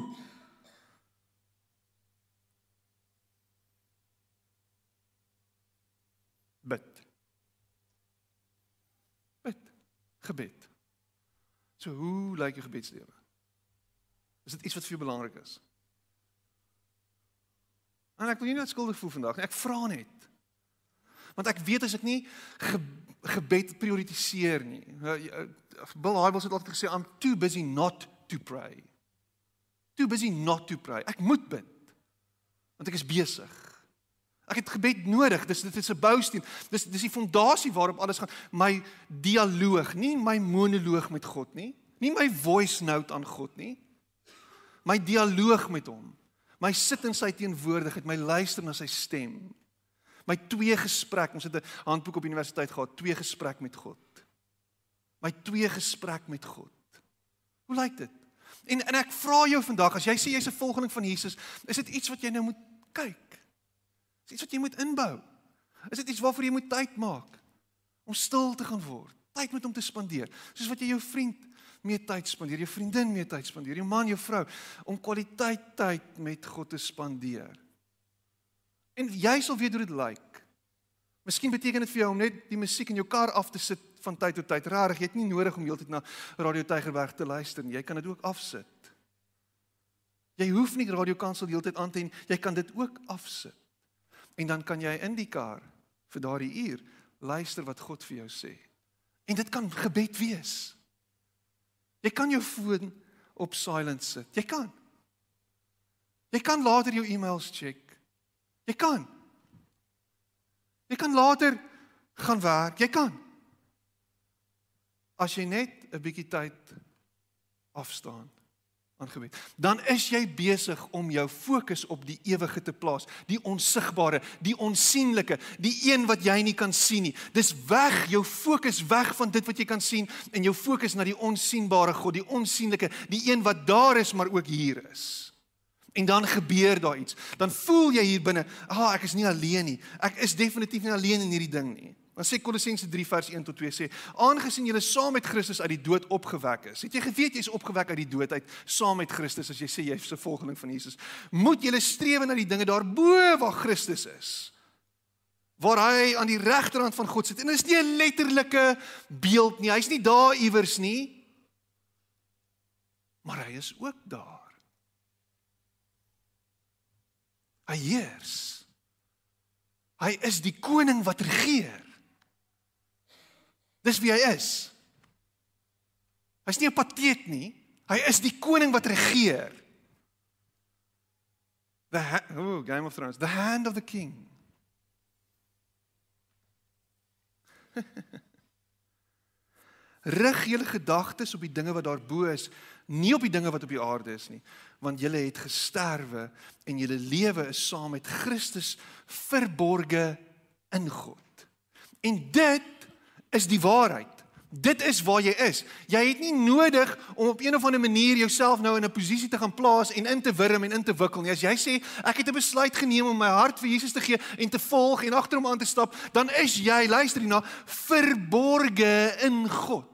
Bid. Bid. Gebed. So hoe lyk jou gebedslewe? Is dit iets wat vir jou belangrik is? En ek wil nie net skuldig voel vandag nie. Ek vra net. Want ek weet as ek nie ge, gebed prioritiseer nie. Bill Hybels het altyd gesê I'm too busy not to pray. Too busy not to pray. Ek moet bid. Want ek is besig. Ek het gebed nodig. Dis dit is 'n bousteen. Dis dis die fondasie waarop alles gaan. My dialoog, nie my monoloog met God nie. Nie my voice note aan God nie my dialoog met hom, my sit in sy teenwoordigheid, my luister na sy stem. My twee gesprek, ons het 'n handboek op universiteit gehad, twee gesprek met God. My twee gesprek met God. Hoe lyk dit? En en ek vra jou vandag, as jy sê jy's 'n volgeling van Jesus, is dit iets wat jy nou moet kyk? Is iets wat jy moet inbou? Is dit iets waarvoor jy moet tyd maak om stil te gaan word? tyd met hom te spandeer. Soos wat jy jou vriend mee tyd spandeer, jou vriendin mee tyd spandeer, jou man, jou vrou om kwaliteit tyd met God te spandeer. En jy sal weet hoe dit lyk. Miskien beteken dit vir jou om net die musiek in jou kar af te sit van tyd tot tyd. Rarig, jy het nie nodig om heeltyd na Radio Tygerberg te luister nie. Jy kan dit ook afsit. Jy hoef nie Radio Kansel heeltyd aan te hê, jy kan dit ook afsit. En dan kan jy in die kar vir daardie uur luister wat God vir jou sê. En dit kan gebed wees. Jy kan jou foon op silent sit. Jy kan. Jy kan later jou e-mails check. Jy kan. Jy kan later gaan werk. Jy kan. As jy net 'n bietjie tyd afstaan aan gebed. Dan is jy besig om jou fokus op die ewige te plaas, die onsigbare, die onsigbare, die een wat jy nie kan sien nie. Dis weg, jou fokus weg van dit wat jy kan sien en jou fokus na die onsigbare God, die onsigbare, die een wat daar is maar ook hier is. En dan gebeur daar iets. Dan voel jy hier binne, "Ag, ah, ek is nie alleen nie. Ek is definitief nie alleen in hierdie ding nie." Dan sê Kolossense 3 vers 1 tot 2 sê: "Aangesien julle saam met Christus uit die dood opgewek is, het jy geweet jy's opgewek uit die dood uit saam met Christus as jy sê jy's 'n volgeling van Jesus, moet julle streef na die dinge daarbo waar Christus is." waar hy aan die regterhand van God sit. En dit is nie 'n letterlike beeld nie. Hy's nie daar iewers nie. Maar hy is ook daar. Hy heers. Hy is die koning wat regeer. Dis wie hy is. Hy's nie 'n pateet nie. Hy is die koning wat regeer. The oh, Game of Thrones, the hand of the king. Rig julle gedagtes op die dinge wat daarbo is, nie op die dinge wat op die aarde is nie, want julle het gesterwe en julle lewe is saam met Christus verborge in God. En dit is die waarheid. Dit is waar jy is. Jy het nie nodig om op een of ander manier jouself nou in 'n posisie te gaan plaas en in te wurm en in te wikkel nie. As jy sê ek het 'n besluit geneem om my hart vir Jesus te gee en te volg en agter hom aan te stap, dan is jy, luister hierna, verborge in God.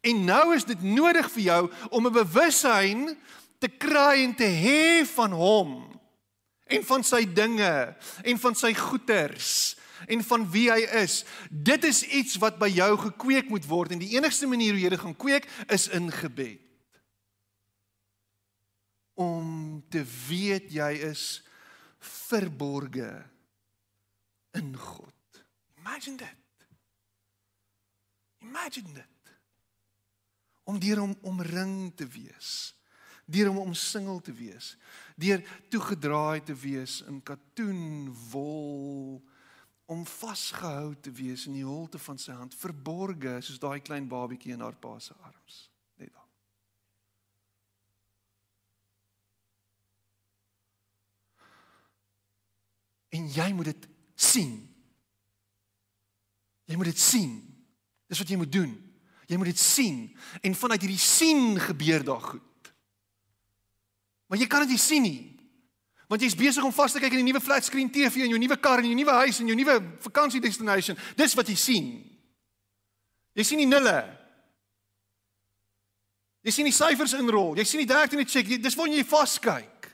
En nou is dit nodig vir jou om 'n bewussyn te kry en te hê van hom en van sy dinge en van sy goeders en van wie hy is. Dit is iets wat by jou gekweek moet word en die enigste manier hoe jy dit gaan kweek is in gebed. Om te weet jy is verborge in God. Imagine dit. Imagine dit. Om deur hom omring te wees deur hom omsingel te wees, deur toegedraai te wees in katoen wol om vasgehou te wees in die holte van sy hand, verborge soos daai klein babietjie in haar pa se arms, net daar. En jy moet dit sien. Jy moet dit sien. Dis wat jy moet doen. Jy moet dit sien en vanuit hierdie sien gebeur daar goed. Maar jy kan dit nie sien nie. Want jy's besig om vas te kyk in die nuwe flat screen TV en jou nuwe kar en jou nuwe huis en jou nuwe vakansie destination. Dis wat jy sien. Jy sien die nulle. Jy sien die syfers inrol. Jy sien die 13de check. Dis waar jy vas kyk.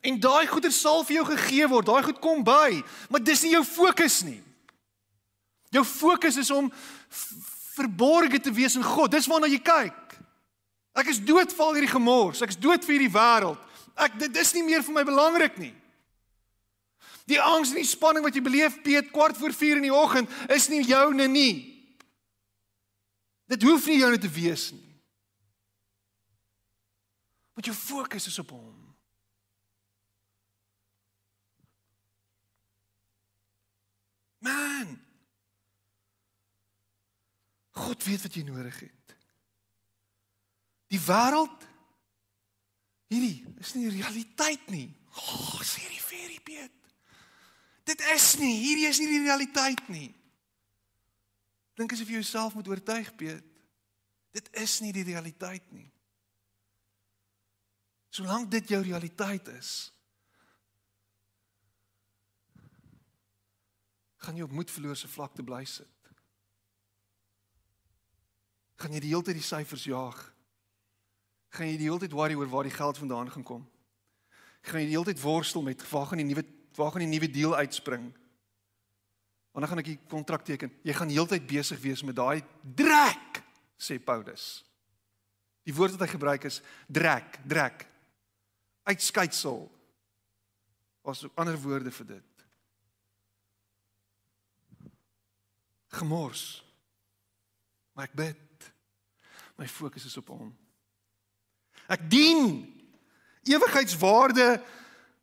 En daai goeder sal vir jou gegee word. Daai goed kom by, maar dis nie jou fokus nie. Jou fokus is om verborge te wees in God. Dis waarna jy kyk. Ek is dood vir al hierdie gemors. Ek is dood vir hierdie wêreld. Ek dit is nie meer vir my belangrik nie. Die angs en die spanning wat jy beleef Piet kwart voor 4 in die oggend is nie joune nie. Dit hoef nie joune te wees nie. Want jou fokus is op hom. Man. God weet wat jy nodig het. Die wêreld Hierdie is nie realiteit nie. Oh, sê die fairy Piet. Dit is nie, hierdie is nie die realiteit nie. Dink as jy jouself moet oortuig, Piet. Dit is nie die realiteit nie. Solank dit jou realiteit is, gaan jy op moedverloorse vlakte bly sit. Gaan jy die hele tyd die syfers jaag? Gaan jy die hele tyd worry oor waar die geld vandaan gaan kom? Gaan jy die hele tyd worstel met waar gaan die nuwe waar gaan die nuwe deal uitspring? Wanneer gaan ek die kontrak teken? Jy gaan heeltyd besig wees met daai drek, sê Paulus. Die woord wat hy gebruik is drek, drek. Uitskeitsel. Was ander woorde vir dit. Gemors. Maar ek bid. My fokus is op hom. Ek dien ewigheidswaarde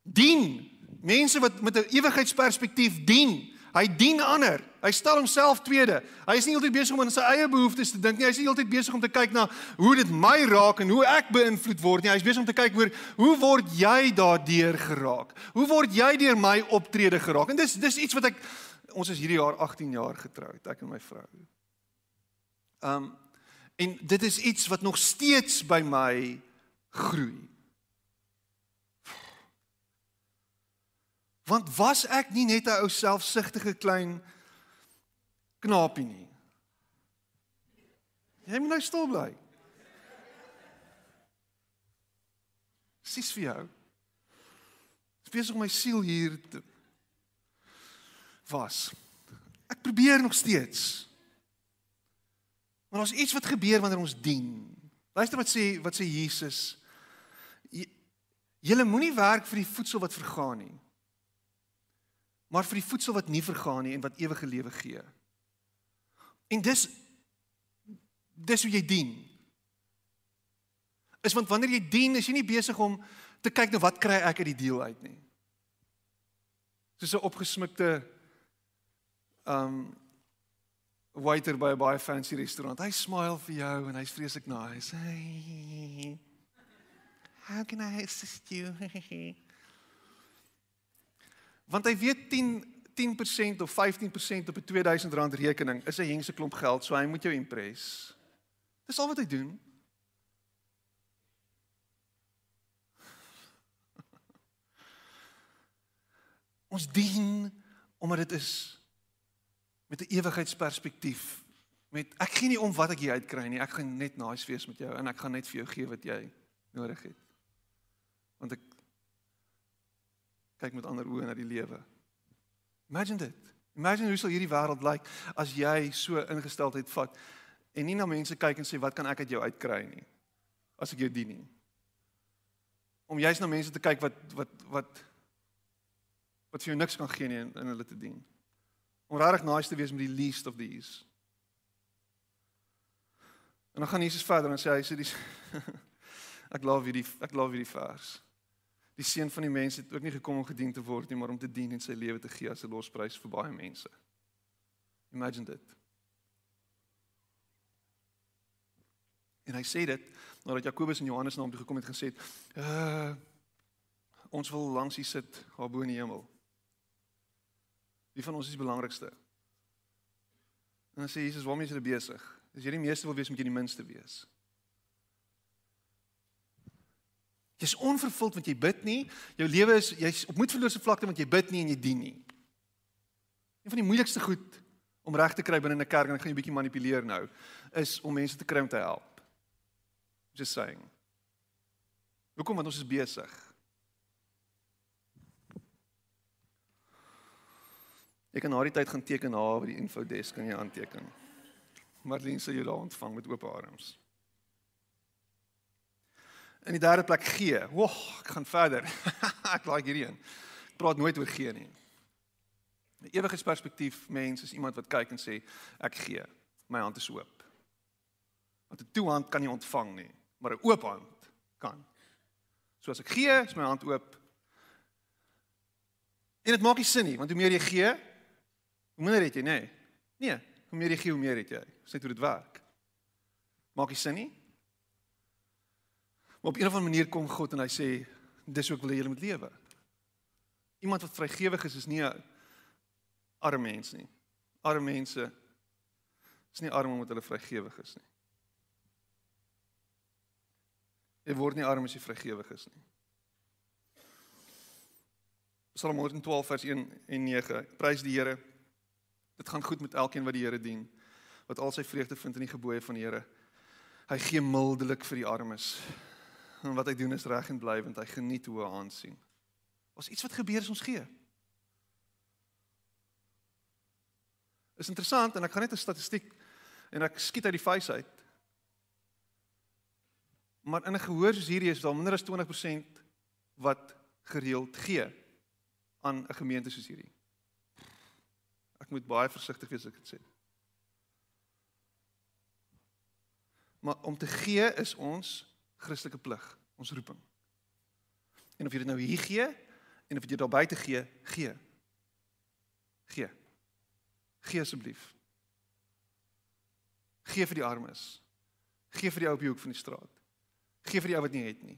dien mense wat met 'n ewigheidsperspektief dien. Hy dien ander. Hy stel homself tweede. Hy is nie altyd besig om aan sy eie behoeftes te dink nie. Hy is nie altyd besig om te kyk na hoe dit my raak en hoe ek beïnvloed word nie. Hy is besig om te kyk oor hoe word jy daardeur geraak? Hoe word jy deur my optrede geraak? En dis dis iets wat ek ons is hierdie jaar 18 jaar getroud, ek en my vrou. Um en dit is iets wat nog steeds by my groei. Want was ek nie net 'n ou selfsugtige klein knapie nie? Jy moet nou stil bly. Sis vir jou. Spesiaal om my siel hier te was. Ek probeer nog steeds. Maar ons iets wat gebeur wanneer ons dien. Luister wat sê wat sê Jesus. Julle moenie werk vir die voedsel wat vergaan nie maar vir die voedsel wat nie vergaan nie en wat ewige lewe gee. En dis dis hoe jy dien. Is want wanneer jy dien, is jy nie besig om te kyk na wat kry ek uit die deel uit nie. Soos 'n opgesmukte um waiter by 'n baie fancy restaurant. Hy smile vir jou en hy's vreeslik nice. Hey. How can I assist you? Want hy weet 10 10% of 15% op 'n R2000 rekening is 'n hengse klomp geld, so hy moet jou impress. Dis al wat hy doen. Ons dien omdat dit is met 'n ewigheidsperspektief. Met ek gee nie om wat ek hier uitkry nie. Ek gaan net nice wees met jou en ek gaan net vir jou gee wat jy nodig het. Want ek kyk met ander oë na die lewe. Imagine dit. Imagine hoe sal hierdie wêreld lyk as jy so ingesteldheid vat en nie na mense kyk en sê wat kan ek uit jou uitkry nie as ek jou dien nie. Om juist na mense te kyk wat wat wat wat vir jou niks kan gee nie in, in hulle te dien. Om regtig nice te wees met die least of these. En dan gaan Jesus verder en sê hy sê dis ek love hierdie ek love hierdie vers. Die seun van die mens het ook nie gekom om gedien te word nie, maar om te dien en sy lewe te gee as 'n losprys vir baie mense. Imagine dit. En hy sê dit nadat Jakobus en Johannes na hom toe gekom het en gesê het: "Uh ons wil langs hier sit, daar bo in die hemel. Wie van ons is die belangrikste?" En dan sê Jesus: "Waarmee is jy besig? As jy die meeste wil wees, moet jy die minste wees." Jy's onvervuld want jy bid nie. Jou lewe is jy's op moedverlose vlakte want jy bid nie en jy dien nie. Een van die moeilikste goed om reg te kry binne 'n kerk en ek gaan jou 'n bietjie manipuleer nou, is om mense te kry om te help. Just saying. Hoekom want ons is besig. Ek kan na die tyd gaan teken na by die info desk kan jy aanteken. Marlene sal jou daar ontvang met oop arms. In die derde plek gee. Wag, ek gaan verder. ek like hierdie een. Ek praat nooit oor gee nie. 'n Ewige perspektief mens is iemand wat kyk en sê ek gee. My hand is oop. Want 'n toe hand kan nie ontvang nie, maar 'n oop hand kan. So as ek gee, is my hand oop. En dit maak nie sin nie, want hoe meer jy gee, hoe minder het jy, nê? Nee. nee, hoe meer jy gee, hoe meer het jy. Dis net hoe dit werk. Maak nie sin nie? Maar op 'n of ander manier kom God en hy sê dis ook wil jy moet lewe. Iemand wat vrygewig is is nie 'n arme mens nie. Arme mense is nie arm omdat hulle vrygewig is nie. Jy word nie arm as jy vrygewig is nie. Psalm 112 vers 1 en 9. Prys die Here. Dit gaan goed met elkeen wat die Here dien, wat al sy vreugde vind in die gebooie van die Here. Hy gee mildelik vir die armes. En wat hy doen is reg en blywend. Hy geniet hoe aansien. As iets wat gebeur is ons gee. Is interessant en ek gaan net 'n statistiek en ek skiet uit die vuis uit. Maar in 'n gehoor soos hierdie is daar minder as 20% wat gereeld gee aan 'n gemeente soos hierdie. Ek moet baie versigtig wees as ek dit sê. Maar om te gee is ons Christelike plig, ons roeping. En of jy dit nou hier gee en of jy daar buite gee, gee. Gee. Gee asseblief. Gee vir die armes. Gee vir die ou op die hoek van die straat. Gee vir die ou wat nie het nie.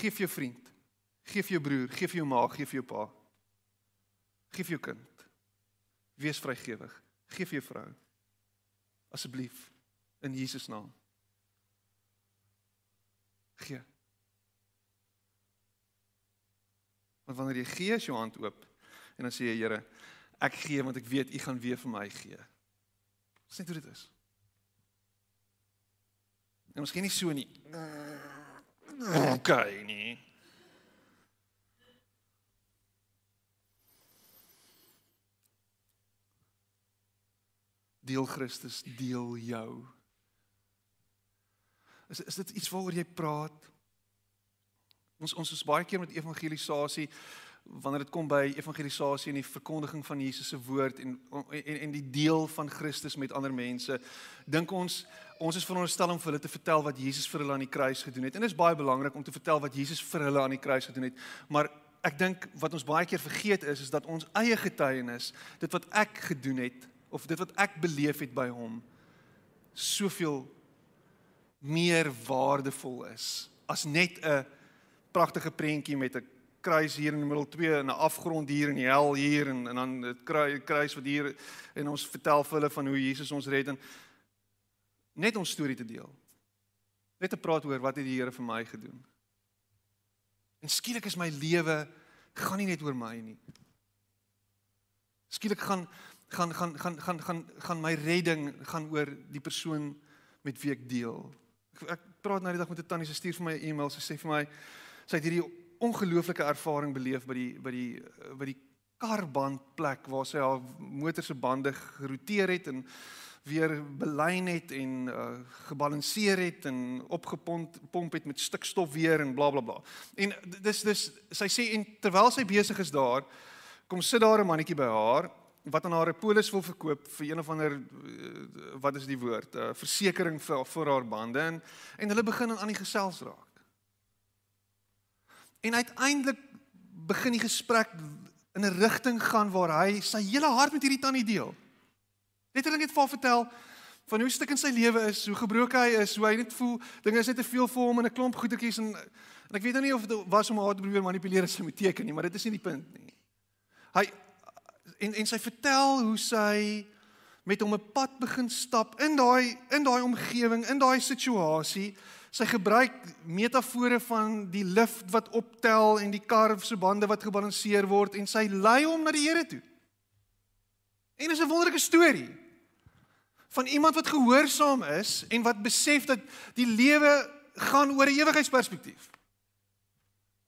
Gee vir jou vriend. Gee vir jou broer, gee vir jou ma, gee vir jou pa. Gee vir jou kind. Wees vrygewig. Gee vir jou vrou. Asseblief in Jesus naam. Gee. Want wanneer jy gee, is jou hand oop en dan sê jy Here, ek gee want ek weet U gaan weer vir my gee. Dis net hoe dit is. En miskien nie so nie. Okay nie. Deel Christus, deel jou. Is is dit iets waaroor jy praat? Ons ons is baie keer met evangelisasie wanneer dit kom by evangelisasie en die verkondiging van Jesus se woord en, en en die deel van Christus met ander mense, dink ons ons is veronderstel om vir hulle te vertel wat Jesus vir hulle aan die kruis gedoen het. En dit is baie belangrik om te vertel wat Jesus vir hulle aan die kruis gedoen het. Maar ek dink wat ons baie keer vergeet is is dat ons eie getuienis, dit wat ek gedoen het of dit wat ek beleef het by hom, soveel meer waardevol is as net 'n pragtige prentjie met 'n kruis hier in die middel twee en 'n afgrond hier in die hel hier en en dan dit kruis wat hier en ons vertel vir hulle van hoe Jesus ons red en net ons storie te deel. Net te praat oor wat het die Here vir my gedoen. En skielik is my lewe gaan nie net oor my nie. Skielik gaan gaan gaan gaan gaan gaan gaan my redding gaan oor die persoon met wie ek deel. Ek, ek praat nou die dag met 'n tannie, sy stuur vir my 'n e-mail, sy sê vir my sy het hierdie ongelooflike ervaring beleef by die by die by die karbandplek waar sy haar motor se bande geroteer het en weer belyn het en uh, gebalanseer het en opgepomp pomp het met stikstof weer en blablabla. Bla, bla. En dis dis sy sê en terwyl sy besig is daar, kom sit daar 'n mannetjie by haar wat aan haar 'n polis wil verkoop vir een of ander uh, wat is die woord, 'n uh, versekering vir vir haar bande en en hulle begin aan die gesels raak. En uiteindelik begin die gesprek in 'n rigting gaan waar hy sy hele hart met hierdie tannie deel. Hulle net vir haar vertel van hoe stuk in sy lewe is, hoe gebroken hy is, hoe hy net voel dinge is net te veel vir hom en 'n klomp goedertjies en en ek weet nou nie of dit was om haar te probeer manipuleer as sy moet teken nie, maar dit is nie die punt nie. Hy en en sy vertel hoe sy met hom 'n pad begin stap in daai in daai omgewing, in daai situasie Sy gebruik metafore van die lift wat optel en die kar se bande wat gebalanseer word en sy lei hom na die Here toe. En is 'n wonderlike storie van iemand wat gehoorsaam is en wat besef dat die lewe gaan oor 'n ewigheidsperspektief.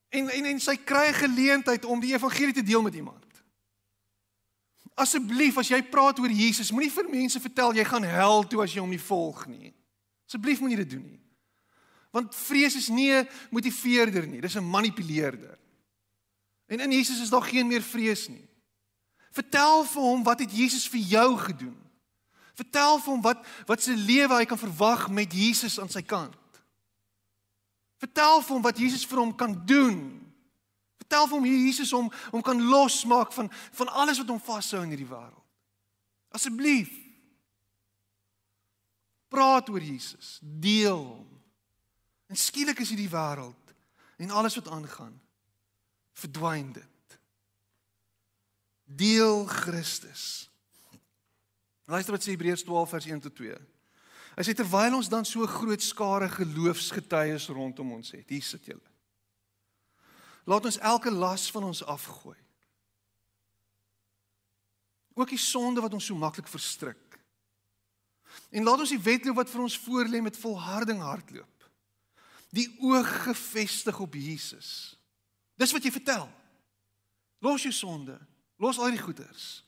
En en en sy kry 'n geleentheid om die evangelie te deel met iemand. Asseblief as jy praat oor Jesus, moenie vir mense vertel jy gaan hel toe as jy hom nie volg nie. Asseblief moenie dit doen nie. Want vrees is nie 'n motiveerder nie, dis 'n manipuleerder. En in Jesus is daar geen meer vrees nie. Vertel vir hom wat het Jesus vir jou gedoen? Vertel vir hom wat wat se lewe hy kan verwag met Jesus aan sy kant. Vertel vir hom wat Jesus vir hom kan doen. Vertel vir hom hoe Jesus hom hom kan losmaak van van alles wat hom vashou in hierdie wêreld. Asseblief. Praat oor Jesus, deel hom. En skielik is hierdie wêreld en alles wat aangaan verdwyn dit. Deel Christus. Luister wat sê Hebreërs 12 vers 1 tot 2. Hy sê terwyl ons dan so groot skare geloofsgetuies rondom ons het, hier sit julle. Laat ons elke las van ons afgooi. Ook die sonde wat ons so maklik verstrik. En laat ons die wedloop wat vir ons voorlê met volharding hardloop. Die oog gefestig op Jesus. Dis wat jy vertel. Los jou sonde. Los al die goeders.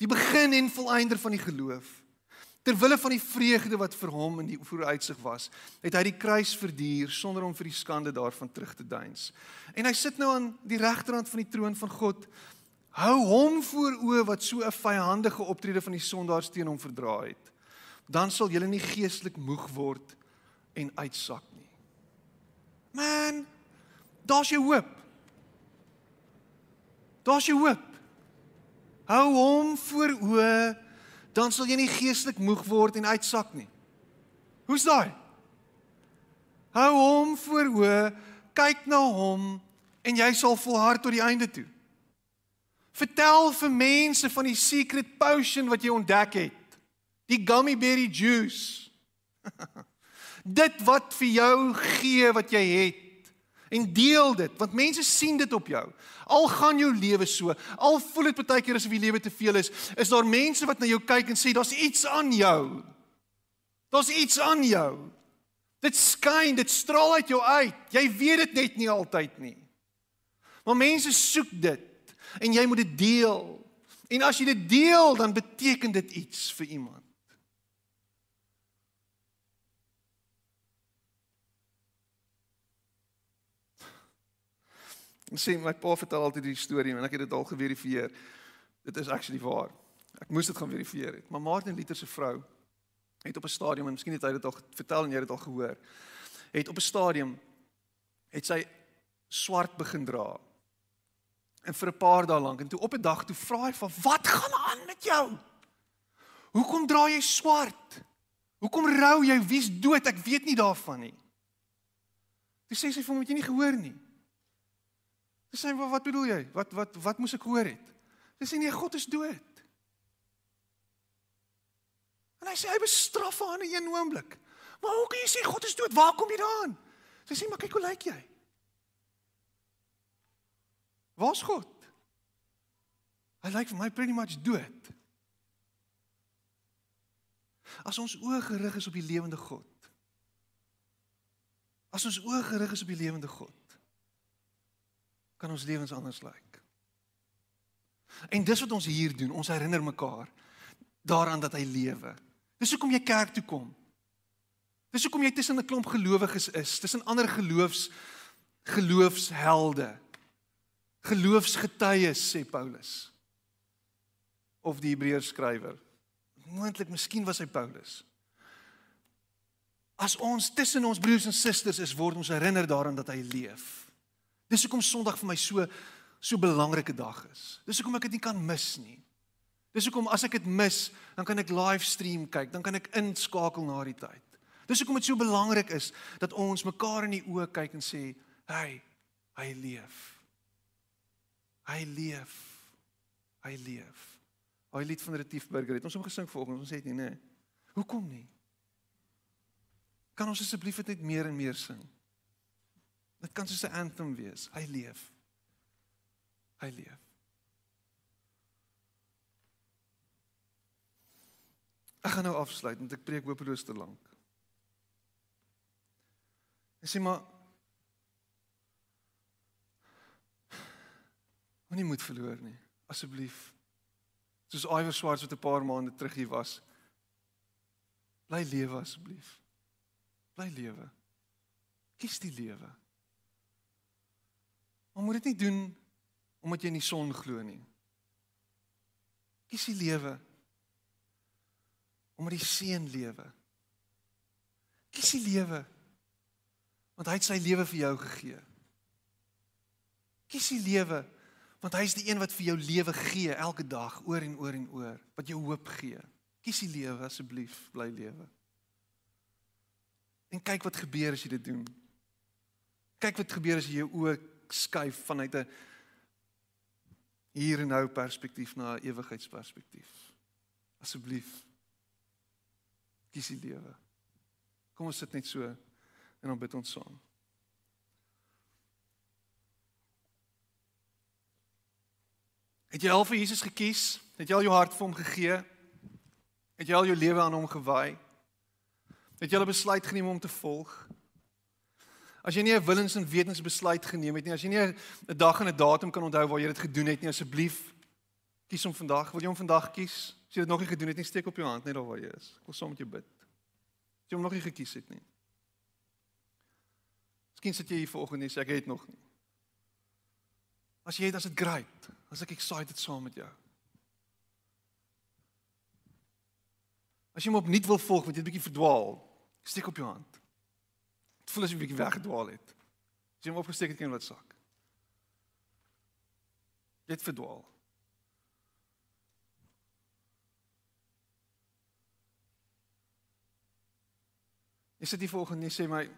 Die begin en volëinder van die geloof. Ter wille van die vreugde wat vir hom in die vooruitsig was, het hy die kruis verduur sonder om vir die skande daarvan terug te deins. En hy sit nou aan die regterhand van die troon van God. Hou hom voor oë wat so 'n vyhandige optrede van die sondaars teen hom verdra het dan sal julle nie geestelik moeg word en uitsak nie. Man, daar's jou hoop. Daar's jou hoop. Hou hom voor o, dan sal jy nie geestelik moeg word en uitsak nie. Hoe's daai? Hou hom voor o, kyk na hom en jy sal volhard tot die einde toe. Vertel vir mense van die secret potion wat jy ontdek het die gummy berry juice. dit wat vir jou gee wat jy het en deel dit want mense sien dit op jou. Al gaan jou lewe so, al voel dit baie keer asof die lewe te veel is, is daar mense wat na jou kyk en sê daar's iets aan jou. Daar's iets aan jou. Dit skyn, dit straal uit jou uit. Jy weet dit net nie altyd nie. Maar mense soek dit en jy moet dit deel. En as jy dit deel, dan beteken dit iets vir iemand. En sê my pa vertel altyd die storie en ek het dit al geverifieer. Dit is actually waar. Ek moes dit gaan verifieer het. Maar Martin Luther se vrou het op 'n stadium en miskien het hy dit al vertel en jy het dit al gehoor. Het op 'n stadium het sy swart begin dra. En vir 'n paar dae lank en toe op 'n dag toe vra hy van wat gaan aan met jou? Hoekom dra jy swart? Hoekom rou jy? Wie's dood? Ek weet nie daarvan nie. Toe sê sy vir hom, "Het jy nie gehoor nie?" Dis sê wat bedoel jy? Wat wat wat moes ek hoor het? Dis sê nee, God is dood. En hy sê hy bestraf haar in 'n oomblik. Maar hoe kan jy sê God is dood? Waar kom jy daaraan? Sy sê maar kyk hoe lyk jy? Waar's God? Hy lyk vir my pretty much dood. As ons oë gerig is op die lewende God. As ons oë gerig is op die lewende God kan ons lewens anders lyk. En dis wat ons hier doen, ons herinner mekaar daaraan dat hy lewe. Dis hoekom jy kerk toe kom. Dis hoekom jy tussen 'n klomp gelowiges is, tussen ander geloofs geloofshelde. Geloofsgetuies sê Paulus. Of die Hebreërs skrywer. Moontlik, miskien was hy Paulus. As ons tussen ons broers en susters is, word ons herinner daaraan dat hy leef. Dis hoekom Sondag vir my so so belangrike dag is. Dis hoekom ek dit nie kan mis nie. Dis hoekom as ek dit mis, dan kan ek livestream kyk, dan kan ek inskakel na die tyd. Dis hoekom dit so belangrik is dat ons mekaar in die oë kyk en sê, "Hey, hy leef. Hy leef. Hy leef." Hy lied van Retief Burger het ons hom gesing vanoggend. Ons sê dit nie, nee. Hoekom nie? Kan ons asseblief dit net meer en meer sing? Dit kan soos 'n anthem wees. Hy leef. Hy leef. Ek gaan nou afsluit want ek preek hopeloos te lank. Ek sê maar Moenie moed verloor nie, asseblief. Soos Iwer Swarts wat 'n paar maande terug hier was. Bly lewe asseblief. Bly lewe. Kies die lewe. Maar moet dit nie doen omdat jy in die son glo nie. Kies die lewe omdat die seën lewe. Kies die lewe want hy het sy lewe vir jou gegee. Kies die lewe want hy is die een wat vir jou lewe gee elke dag oor en oor en oor wat jou hoop gee. Kies die lewe asseblief, bly lewe. En kyk wat gebeur as jy dit doen. Kyk wat gebeur as jy jou oë skuif vanuit 'n hier en nou perspektief na 'n ewigheidsperspektief. Asseblief kies die lewe. Kom ons sit net so en dan bid ons saam. Het jy al vir Jesus gekies? Het jy al jou hart vir hom gegee? Het jy al jou lewe aan hom gewy? Het jy al 'n besluit geneem om te volg? As jy nie 'n willens en wetensbesluit geneem het nie, as jy nie 'n dag en 'n datum kan onthou waar jy dit gedoen het nie, asseblief kies hom vandag. Wil jy hom vandag kies? As jy dit nog nie gedoen het nie, steek op jou hand net daar waar jy is. Ek wil saam met jou bid. As jy hom nog nie gekies het nie. Miskien sit jy hier vanoggend en sê ek het nog nie. As jy het, as dit great. As ek excited saam met jou. As jy hom opnuut wil volg, want jy het 'n bietjie verdwaal, steek op jou hand. Dit voel as jy 'n bietjie weggedwaal het. As jy hom opgesteek het, kan jy wat sak. Jy het verdwaal. Jy sit hier volgens en sê my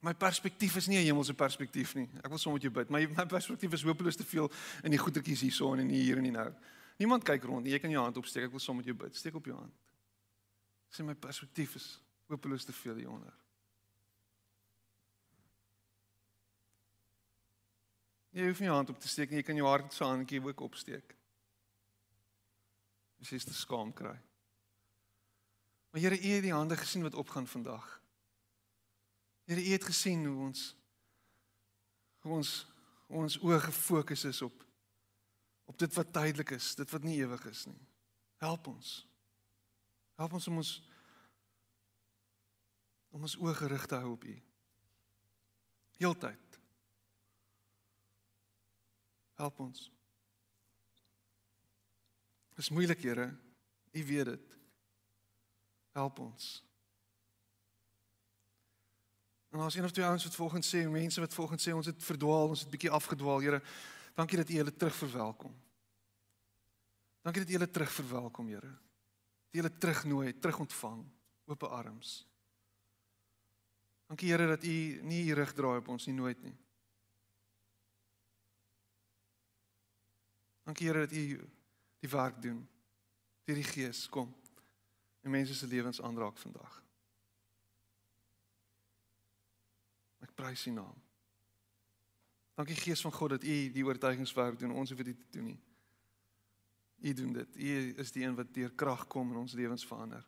my perspektief is nie 'n hemelse perspektief nie. Ek wil sommer met jou bid. My my perspektief is hopeloos te veel in die goetertjies hierso en in hier en nie nou. Niemand kyk rond nie. Jy kan jou hand opsteek. Ek wil sommer met jou bid. Steek op jou hand. Sê my perspektief is hopeloos te veel hieronder. Jy hoef nie hand op te steek nie. Jy kan jou hart so handjie ook opsteek. As jy te skaam kry. Maar Here, U het die hande gesien wat opgaan vandag. Here, U het gesien hoe ons hoe ons ons oë gefokus is op op dit wat tydelik is, dit wat nie ewig is nie. Help ons. Help ons om ons om ons oë gerig te hou op U. Heeltyd. Help ons. Dit is moeilik, Here. U weet dit. Help ons. En as een of twee ouens wat volgens sê, mense wat volgens sê ons het verdwaal, ons het bietjie afgedwaal, Here. Dankie dat U hulle terug verwelkom. Dankie dat U hulle terug verwelkom, Here. Dat U hulle terugnooi, terug ontvang, oop arms. Dankie Here dat U nie U rug draai op ons nie nooit nie. Dankie Here dat U die werk doen. Deur die Gees kom en mense se lewens aanraak vandag. Ek prys U naam. Dankie Gees van God dat U die oortuigingswerk doen. Ons hoef dit te doen nie. U doen dit. U is die een wat deur krag kom en ons lewens verander.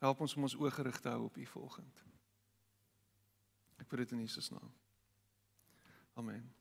Help ons om ons oë gerig te hou op U volgende. Ek bid dit in Jesus naam. Amen.